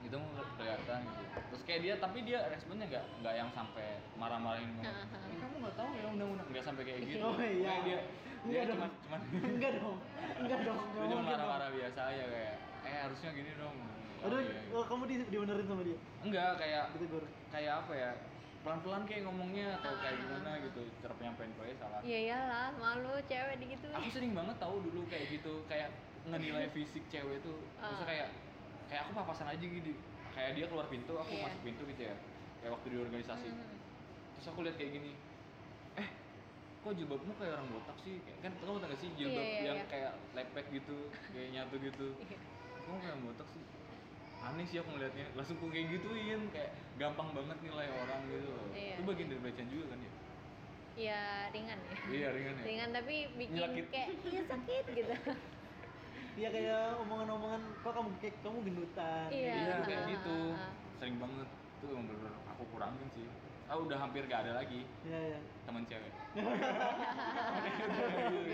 itu mau kelihatan gitu terus kayak dia tapi dia responnya nggak nggak yang sampai marah-marahin. "Eh, kamu nggak tahu ya undang-undang nggak sampai kayak gitu Oh, iya. Kayak dia dia cuman cuman [laughs] Enggak dong. Enggak dong. dia enggak cuma dong. marah-marah biasa aja kayak eh harusnya gini dong Oh, Aduh, iya, gitu. oh, kamu di, dibenerin sama dia. enggak kayak Ditegur. kayak apa ya pelan-pelan kayak ngomongnya atau kayak gimana gitu cara penyampaian gue salah ya iyalah malu cewek gitu aku sering banget tahu dulu kayak gitu kayak ngenilai fisik cewek tuh maksudnya Ah. kayak kayak aku papasan aja gitu kayak dia keluar pintu aku Iya. masuk pintu gitu ya. Kayak waktu di organisasi. Mhm. terus aku lihat kayak gini. Eh kok jilbabmu kayak orang botak sih? Kan kamu tau gak sih jilbab Iya, iya, yang iya. kayak lepek gitu kayak nyatu gitu? [laughs] Iya. kamu kayak botak sih? Aneh sih aku ngeliatnya. Langsung aku kayak gituin kayak gampang banget nilai orang gitu loh. Iya. itu bagian dari pelecehan juga kan ya? Ya ringan ya. Iya ringan ya. Ringan tapi bikin Nyelakit. kayak iya sakit gitu [laughs] Iya kayak omongan-omongan kok kamu kayak kamu gendutan. Iya. iya ah, kayak gitu sering banget tuh emang bener aku kurangin sih ah udah hampir gak ada lagi Iya, iya. teman cewek Enggak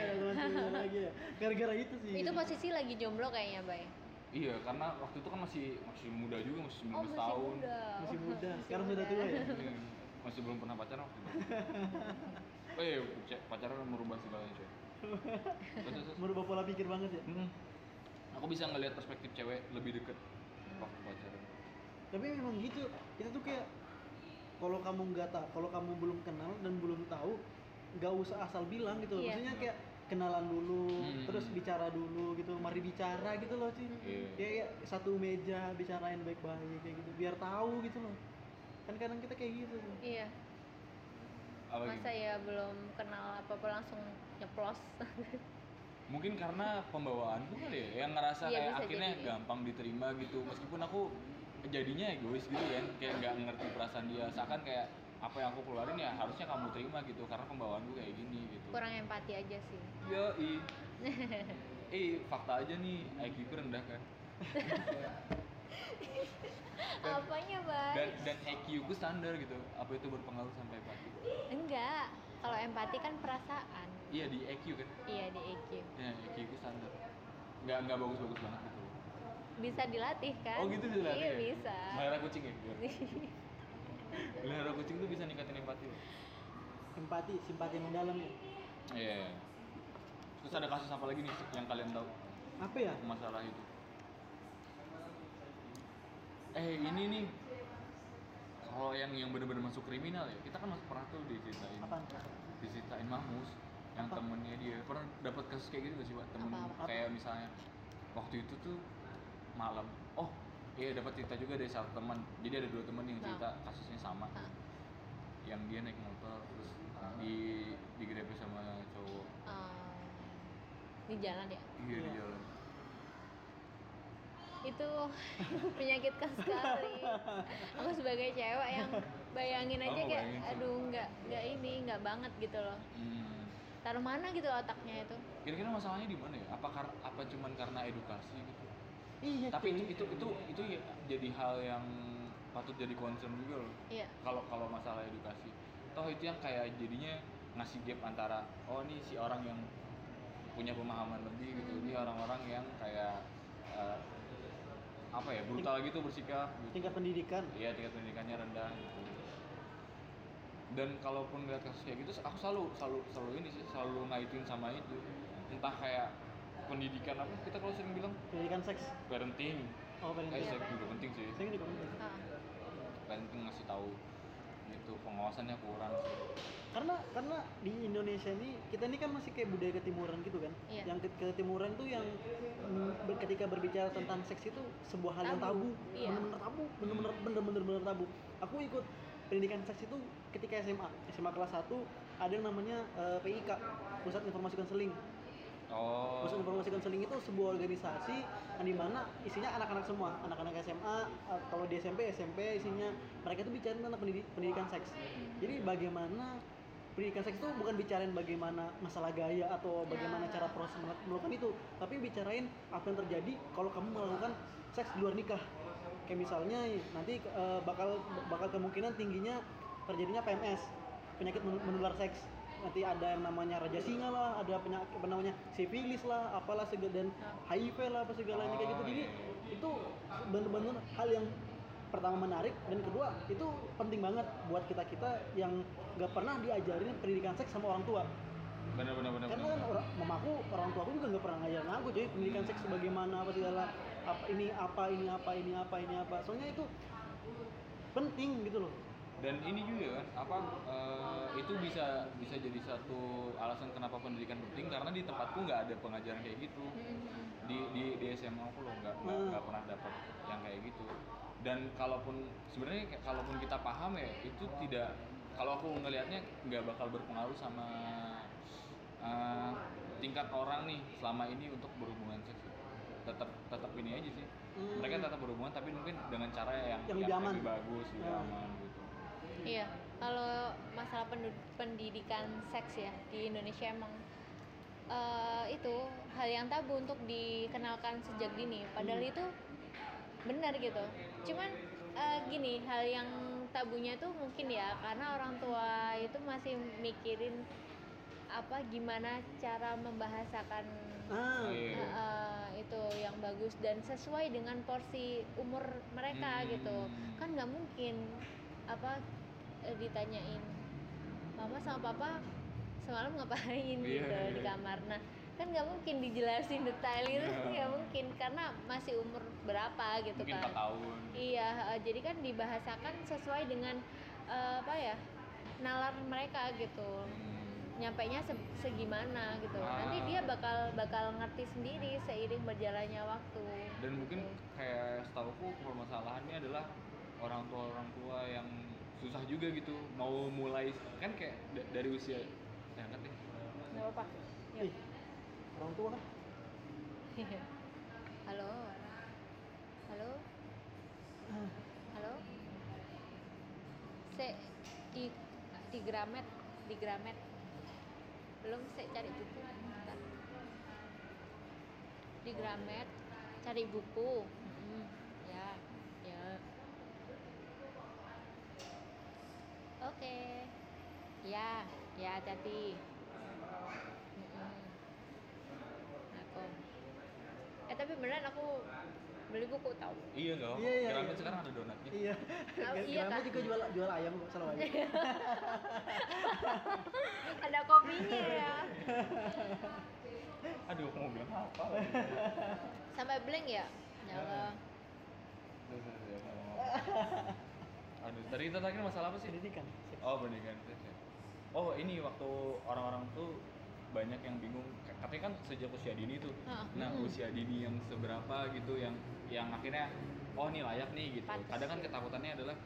ada teman cewek lagi ya. Gara-gara itu sih. itu posisi lagi jomblo kayaknya bay iya karena waktu itu kan masih masih muda juga masih 19 oh masih tahun muda masih muda. masih Sekarang sudah tua ya. Iya, masih belum pernah pacaran waktu itu [laughs] iya ce- pacaran merubah segalanya cuy. Merubah pola pikir banget ya. Mm. aku bisa ngelihat perspektif cewek lebih deket waktu pacaran Tapi memang gitu. Kita tuh kayak kalau kamu nggak tahu, kalau kamu belum kenal dan belum tahu, nggak usah asal bilang gitu. Iya. Maksudnya kayak kenalan dulu, Hmm. terus bicara dulu gitu, mari bicara gitu loh sih. Iya. Ya, ya satu meja bicarain baik-baik kayak gitu, biar tahu gitu loh. Kan kadang kita kayak gitu iya apa masa ya belum kenal apa apa langsung nyeplos [laughs] mungkin karena pembawaanku kali ya yang ngerasa Iya, kayak akhirnya jadi. gampang diterima gitu meskipun aku jadinya egois gitu kan kayak nggak ngerti perasaan dia seakan kayak apa yang aku keluarin ya harusnya kamu terima gitu karena pembawaanku kayak gini gitu kurang empati aja sih Yo, i. [laughs] eh, fakta aja nih IQ rendah kan. [laughs] Dan- [laughs] apanya bay Dan dan IQ ku standar gitu. Apa itu berpengaruh sampai empati? enggak kalau empati kan perasaan Iya di IQ kan. iya di EQ Ya, IQ ku standar. Nggak nggak bagus-bagus banget gitu. bisa dilatih kan Oh gitu bisa iya ya? bisa Melihara kucing ya? Biar. [laughs] Melihara kucing tuh bisa ningkatin empati loh. Empati, simpati mendalam ya. Iya. Terus ada kasus apa lagi nih yang kalian tahu Apa ya? masalah itu? Eh ini nih kalau yang yang benar-benar masuk kriminal ya kita kan masih pernah tuh diceritain Apaan? diceritain Mahmus yang Apa? temennya dia pernah dapat kasus kayak gitu gak sih pak temen Apa, apa? kayak misalnya waktu itu tuh malam oh iya dapat cerita juga dari satu teman jadi ada dua teman yang Nah. cerita kasusnya sama Hah. yang dia naik motor terus di digrebek sama cowok Eh, di jalan ya iya di Iya. jalan itu menyakitkan sekali. Aku sebagai cewek yang bayangin aja Oh, kayak bayangin aduh nggak nggak ini nggak banget gitu loh. Hmm. taruh mana gitu otaknya itu? Kira-kira masalahnya di mana ya? Apa kar apa cuman karena edukasi gitu? Iya tapi itu itu itu itu ya jadi hal yang patut jadi concern juga loh. Iya. Kalau kalau masalah edukasi. Toh itu yang kayak jadinya ngasih gap antara oh ini si orang yang punya pemahaman lebih gitu. Ini orang-orang yang kayak eh, apa ya brutal gitu bersikap. Gitu. tingkat pendidikan. Iya tingkat pendidikannya rendah gitu. Dan kalaupun ngeliat kasus kayak gitu aku selalu selalu selalu ini sih selalu ngaitin sama itu. Entah kayak pendidikan apa kita kalau sering bilang pendidikan seks. parenting. Oh eh pendidikan seks juga penting sih. Saya juga penting. Ah, parenting ngasih tahu gitu pengawasannya kurang sih. Karena karena di Indonesia ini kita ini kan masih kayak budaya ketimuran gitu kan? Iya. yang ke- ketimuran tuh yang mm, ber- ketika berbicara tentang seks itu sebuah hal yang Tabu. tabu. Iya. bener-bener tabu. Bener-bener bener-bener bener tabu. Aku ikut pendidikan seks itu ketika SMA SMA kelas 1 ada yang namanya eh, PIK Pusat Informasi Konseling oh Pusat Informasi Konseling itu sebuah organisasi yang di mana isinya anak-anak semua, anak-anak SMA, eh, kalau di SMP, SMP isinya mereka itu bicara tentang pendidi- pendidikan seks. Jadi bagaimana pendidikan seks itu bukan bicarain bagaimana masalah gaya atau bagaimana Ya. cara proses mel- melakukan itu, tapi bicarain apa yang terjadi kalau kamu melakukan seks di luar nikah. Kayak misalnya nanti eh, bakal bakal kemungkinan tingginya terjadinya PMS, penyakit men- menular seks nanti ada yang namanya raja singa lah, ada penyakit apa namanya sifilis lah, apalah segala dan HIV lah apa segalanya kayak gitu. Oh, Jadi iya, iya. itu bener-bener hal yang pertama menarik dan kedua itu penting banget buat kita kita yang nggak pernah diajarin pendidikan seks sama orang tua. bener bener Karena kan orang, mamaku, orang tuaku juga nggak pernah ngajarin aku jadi pendidikan seks bagaimana apa segala apa ini apa ini apa ini apa ini apa. Soalnya itu penting gitu loh. Dan ini juga kan apa eh, itu bisa bisa jadi satu alasan kenapa pendidikan penting karena di tempatku nggak ada pengajaran kayak gitu. Di di, di SMA aku loh nggak nggak pernah dapat yang kayak gitu. Dan kalaupun sebenarnya kalaupun kita paham ya itu tidak kalau aku ngelihatnya nggak bakal berpengaruh sama eh, tingkat orang nih selama ini untuk berhubungan seks. Tetap tetap ini aja sih. Mereka tetap berhubungan tapi mungkin dengan cara yang Yang lebih aman. bagus lebih Hmm. aman gitu iya kalau masalah pendidikan seks ya di Indonesia emang eh, itu hal yang tabu untuk dikenalkan sejak dini padahal Hmm. itu benar gitu cuman eh, gini hal yang tabunya tuh mungkin ya karena orang tua itu masih mikirin apa gimana cara membahasakan Ah, Iya. eh, eh, itu yang bagus dan sesuai dengan porsi umur mereka Hmm. gitu kan nggak mungkin apa ditanyain mama sama papa semalam ngapain Iya, gitu iya. di kamar nah kan nggak mungkin dijelasin detail itu Iya. [laughs] nggak mungkin karena masih umur berapa gitu mungkin kan 4 tahun iya eh, jadi kan dibahasakan sesuai dengan eh, apa ya nalar mereka gitu Hmm. nyampainya se- segimana gitu Ah. nanti dia bakal bakal ngerti sendiri seiring berjalannya waktu dan mungkin Gitu. kayak setauku permasalahannya adalah orang tua orang tua yang susah juga gitu mau mulai kan kayak da- dari usia ya angkat deh. Nggak apa ih, orang tua kan halo. Halo. Halo. Se di di Gramet di Gramet. Belum saya cari buku. Bentar. di Gramet cari buku Mm, ya ya oke. Ya ya hati aku. Eh tapi beneran aku beli buku tahu iya nggak Iya, iya, Gramet iya. sekarang ada donatnya iya. Oh, iya, Kak. juga jual jual ayam kok selalu [laughs] aja. ada kopinya ya. Aduh mau bilang apa? Sampai blank ya? Nyala aduh tadi kita terakhir masalah apa sih Pendidikan. oh pendidikan oh ini waktu orang-orang tuh banyak yang bingung katanya kan sejak usia dini tuh Heeh. nah Hmm. usia dini yang seberapa gitu yang yang akhirnya oh ini layak nih gitu Pantes. kadang kan ketakutannya adalah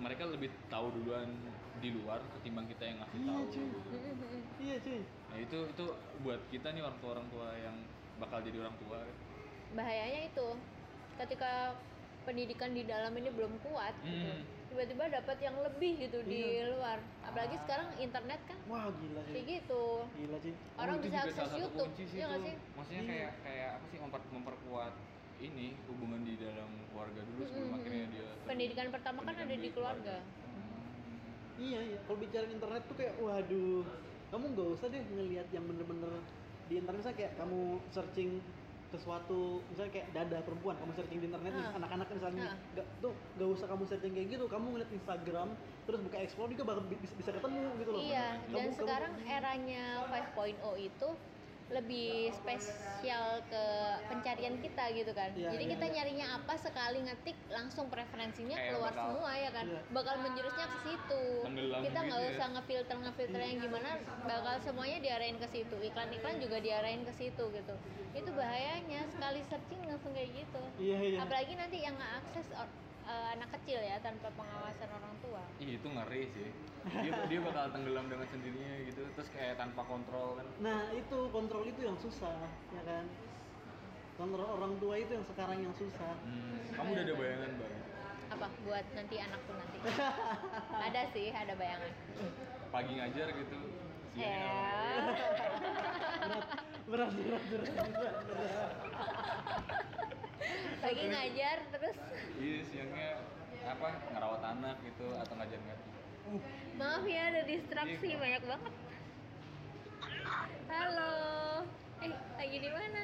mereka lebih tahu duluan di luar ketimbang kita yang ngasih Iya, tahu cuy. iya cuy nah itu itu buat kita nih orang tua orang tua yang bakal jadi orang tua bahayanya itu ketika pendidikan di dalam ini belum kuat gitu. Hmm. tiba-tiba dapat yang lebih gitu di Iya. luar. Apalagi sekarang internet kan wah gila cuy kayak gitu. Gila cuy orang Oh, bisa akses salah satu YouTube kunci sih iya nggak itu. sih? Maksudnya Iya. kayak kayak apa sih memper, memperkuat ini hubungan di dalam keluarga dulu sebelum Mm-mm. akhirnya dia pendidikan pertama kan pendidikan ada di keluarga. Iya iya, kalau bicara internet tuh kayak waduh, kamu nggak usah deh ngelihat yang bener-bener di internet. Misalnya kayak kamu searching sesuatu misalnya kayak dada perempuan kamu searching di internet nih anak-anak misalnya Ah. nggak tuh nggak usah kamu searching kayak gitu kamu ngeliat Instagram terus buka explore juga bakal bi- bisa, bisa ketemu gitu loh iya Kamu- dan kamu- sekarang eranya 5.0 itu lebih spesial ke pencarian kita gitu kan. Iya, jadi iya, kita iya. nyarinya apa sekali ngetik langsung preferensinya Kayak keluar bakal- semua ya kan. Iya. bakal menjurusnya ke situ. Tenggelam kita nggak gitu ya. usah ngefilter ngefilter yang gimana bakal semuanya diarahin ke situ. Iklan-iklan juga diarahin ke situ gitu. Itu bahayanya sekali searching langsung kayak gitu. Iya iya. Apalagi nanti yang akses anak kecil ya tanpa pengawasan orang tua. Ih, itu ngeri sih. Dia dia bakal tenggelam dengan sendirinya gitu terus kayak tanpa kontrol kan. Nah itu kontrol itu yang susah ya kan? Kontrol orang tua itu yang sekarang yang susah. Hmm, kamu udah ada bayangan bang apa? Buat nanti anakku nanti. [laughs] Ada sih ada bayangan. Pagi ngajar gitu ya berat berat berat berat, berat. lagi ngajar terus. Iya siangnya apa ngerawat anak gitu atau ngajar ngajar uh maaf ya ada distraksi Iya. banyak banget. Halo. Eh lagi di mana?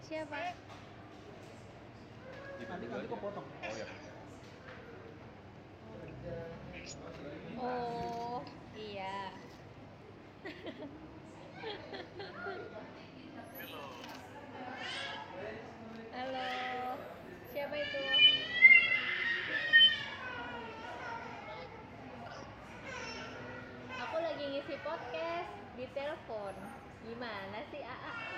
Siapa? Nanti nanti kok potong. Oh ya oh iya. Halo. Siapa itu? Aku lagi ngisi podcast di telepon. Gimana sih Aa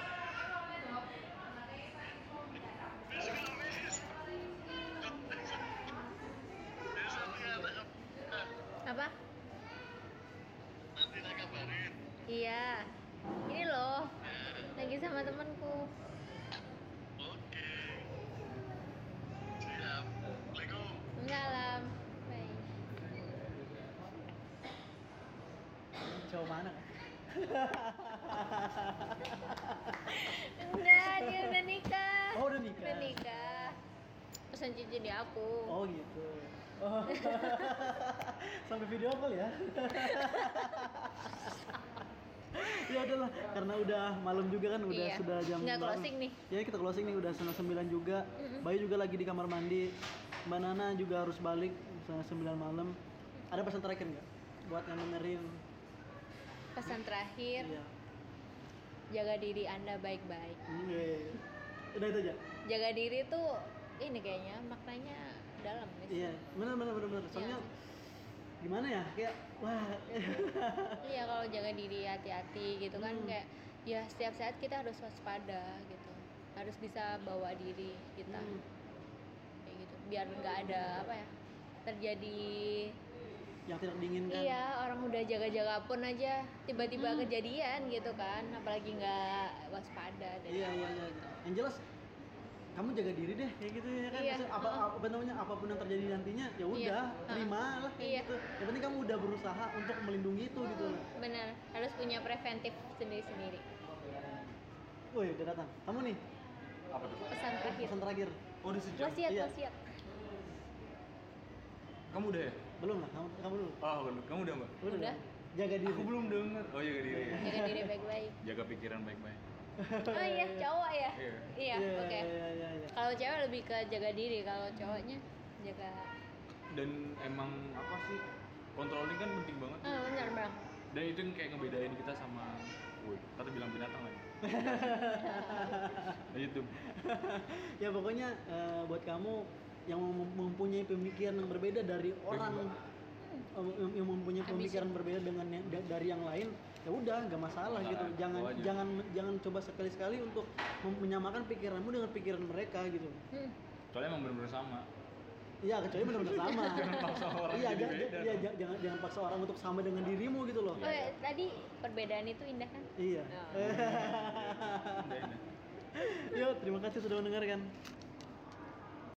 apa Nanti saya kabarin. Iya. Ini loh. Lagi sama temanku. Oke. Siap. Assalamualaikum. enggak lam. Baik. Cowok mana? Enggak dia udah nikah. Oh udah nikah. Udah nikah. Pesan cincin di aku. Oh gitu. Oh. [laughs] sampai video call ya [laughs] ya udahlah karena udah malam juga kan udah Iya. sudah jam Nggak closing nih. ya kita closing nih udah setengah sembilan juga Mm-mm. Bayu juga lagi di kamar mandi Mbak Nana juga harus balik setengah sembilan malam ada pesan terakhir nggak buat yang dengerin pesan terakhir iya jaga diri anda baik-baik Iya. udah itu aja jaga diri tuh ini kayaknya maknanya dalam guys. iya benar benar benar benar soalnya gimana ya? Kayak wah. Iya kalau jaga diri hati-hati gitu kan Hmm. kayak ya setiap saat kita harus waspada gitu. Harus bisa bawa diri kita. Hmm. kayak gitu. Biar nggak ada apa ya terjadi yang tidak diinginkan. Iya orang udah jaga-jaga pun aja tiba-tiba Hmm. kejadian gitu kan. Apalagi nggak waspada dan iya iya iya. yang jelas kamu jaga diri deh kayak gitu ya kan. Iya, apa, heeh. apa namanya apa pun yang terjadi nantinya ya Iya, udah heeh. terima lah kayak Iya. gitu. Yang penting kamu udah berusaha untuk melindungi itu gitu. Lah benar. Harus punya preventif sendiri-sendiri. Woi udah datang. Kamu nih? Apa tuh? Pesan terakhir. Pesan terakhir. Oh udah sejam? Wasiat Iya. wasiat. Kamu udah ya? Belum lah kamu kamu dulu. Oh belum. Kamu udah mbak? Udah, Udah. jaga diri. Aku belum denger. Oh jaga diri. Ya jaga diri baik-baik. Jaga pikiran baik-baik oh iya cowok ya Iya. iya Iya, oke iya, iya, iya. kalau cewek lebih ke jaga diri kalau cowoknya jaga dan emang apa sih controlling kan penting banget tuh. ah benar bang dan itu yang kayak ngebedain kita sama woi kata bilang binatang lagi nah, [laughs] YouTube ya pokoknya eh, buat kamu yang mem- mempunyai pemikiran yang berbeda dari orang Mbak. eh, yang- mempunyai pemikiran berbeda dengan dari yang lain ya udah nggak masalah gitu jangan aja. jangan jangan coba sekali sekali untuk menyamakan pikiranmu dengan pikiran mereka gitu Hmm. soalnya emang bener-bener sama iya kecuali benar-benar sama [laughs] Jangan paksa orang iya iya, dong. ja- jangan jangan paksa orang untuk sama dengan dirimu gitu loh Oh, ya, tadi perbedaan itu indah kan? iya Oh. Udah, [laughs] udah. Yuk, terima kasih sudah mendengarkan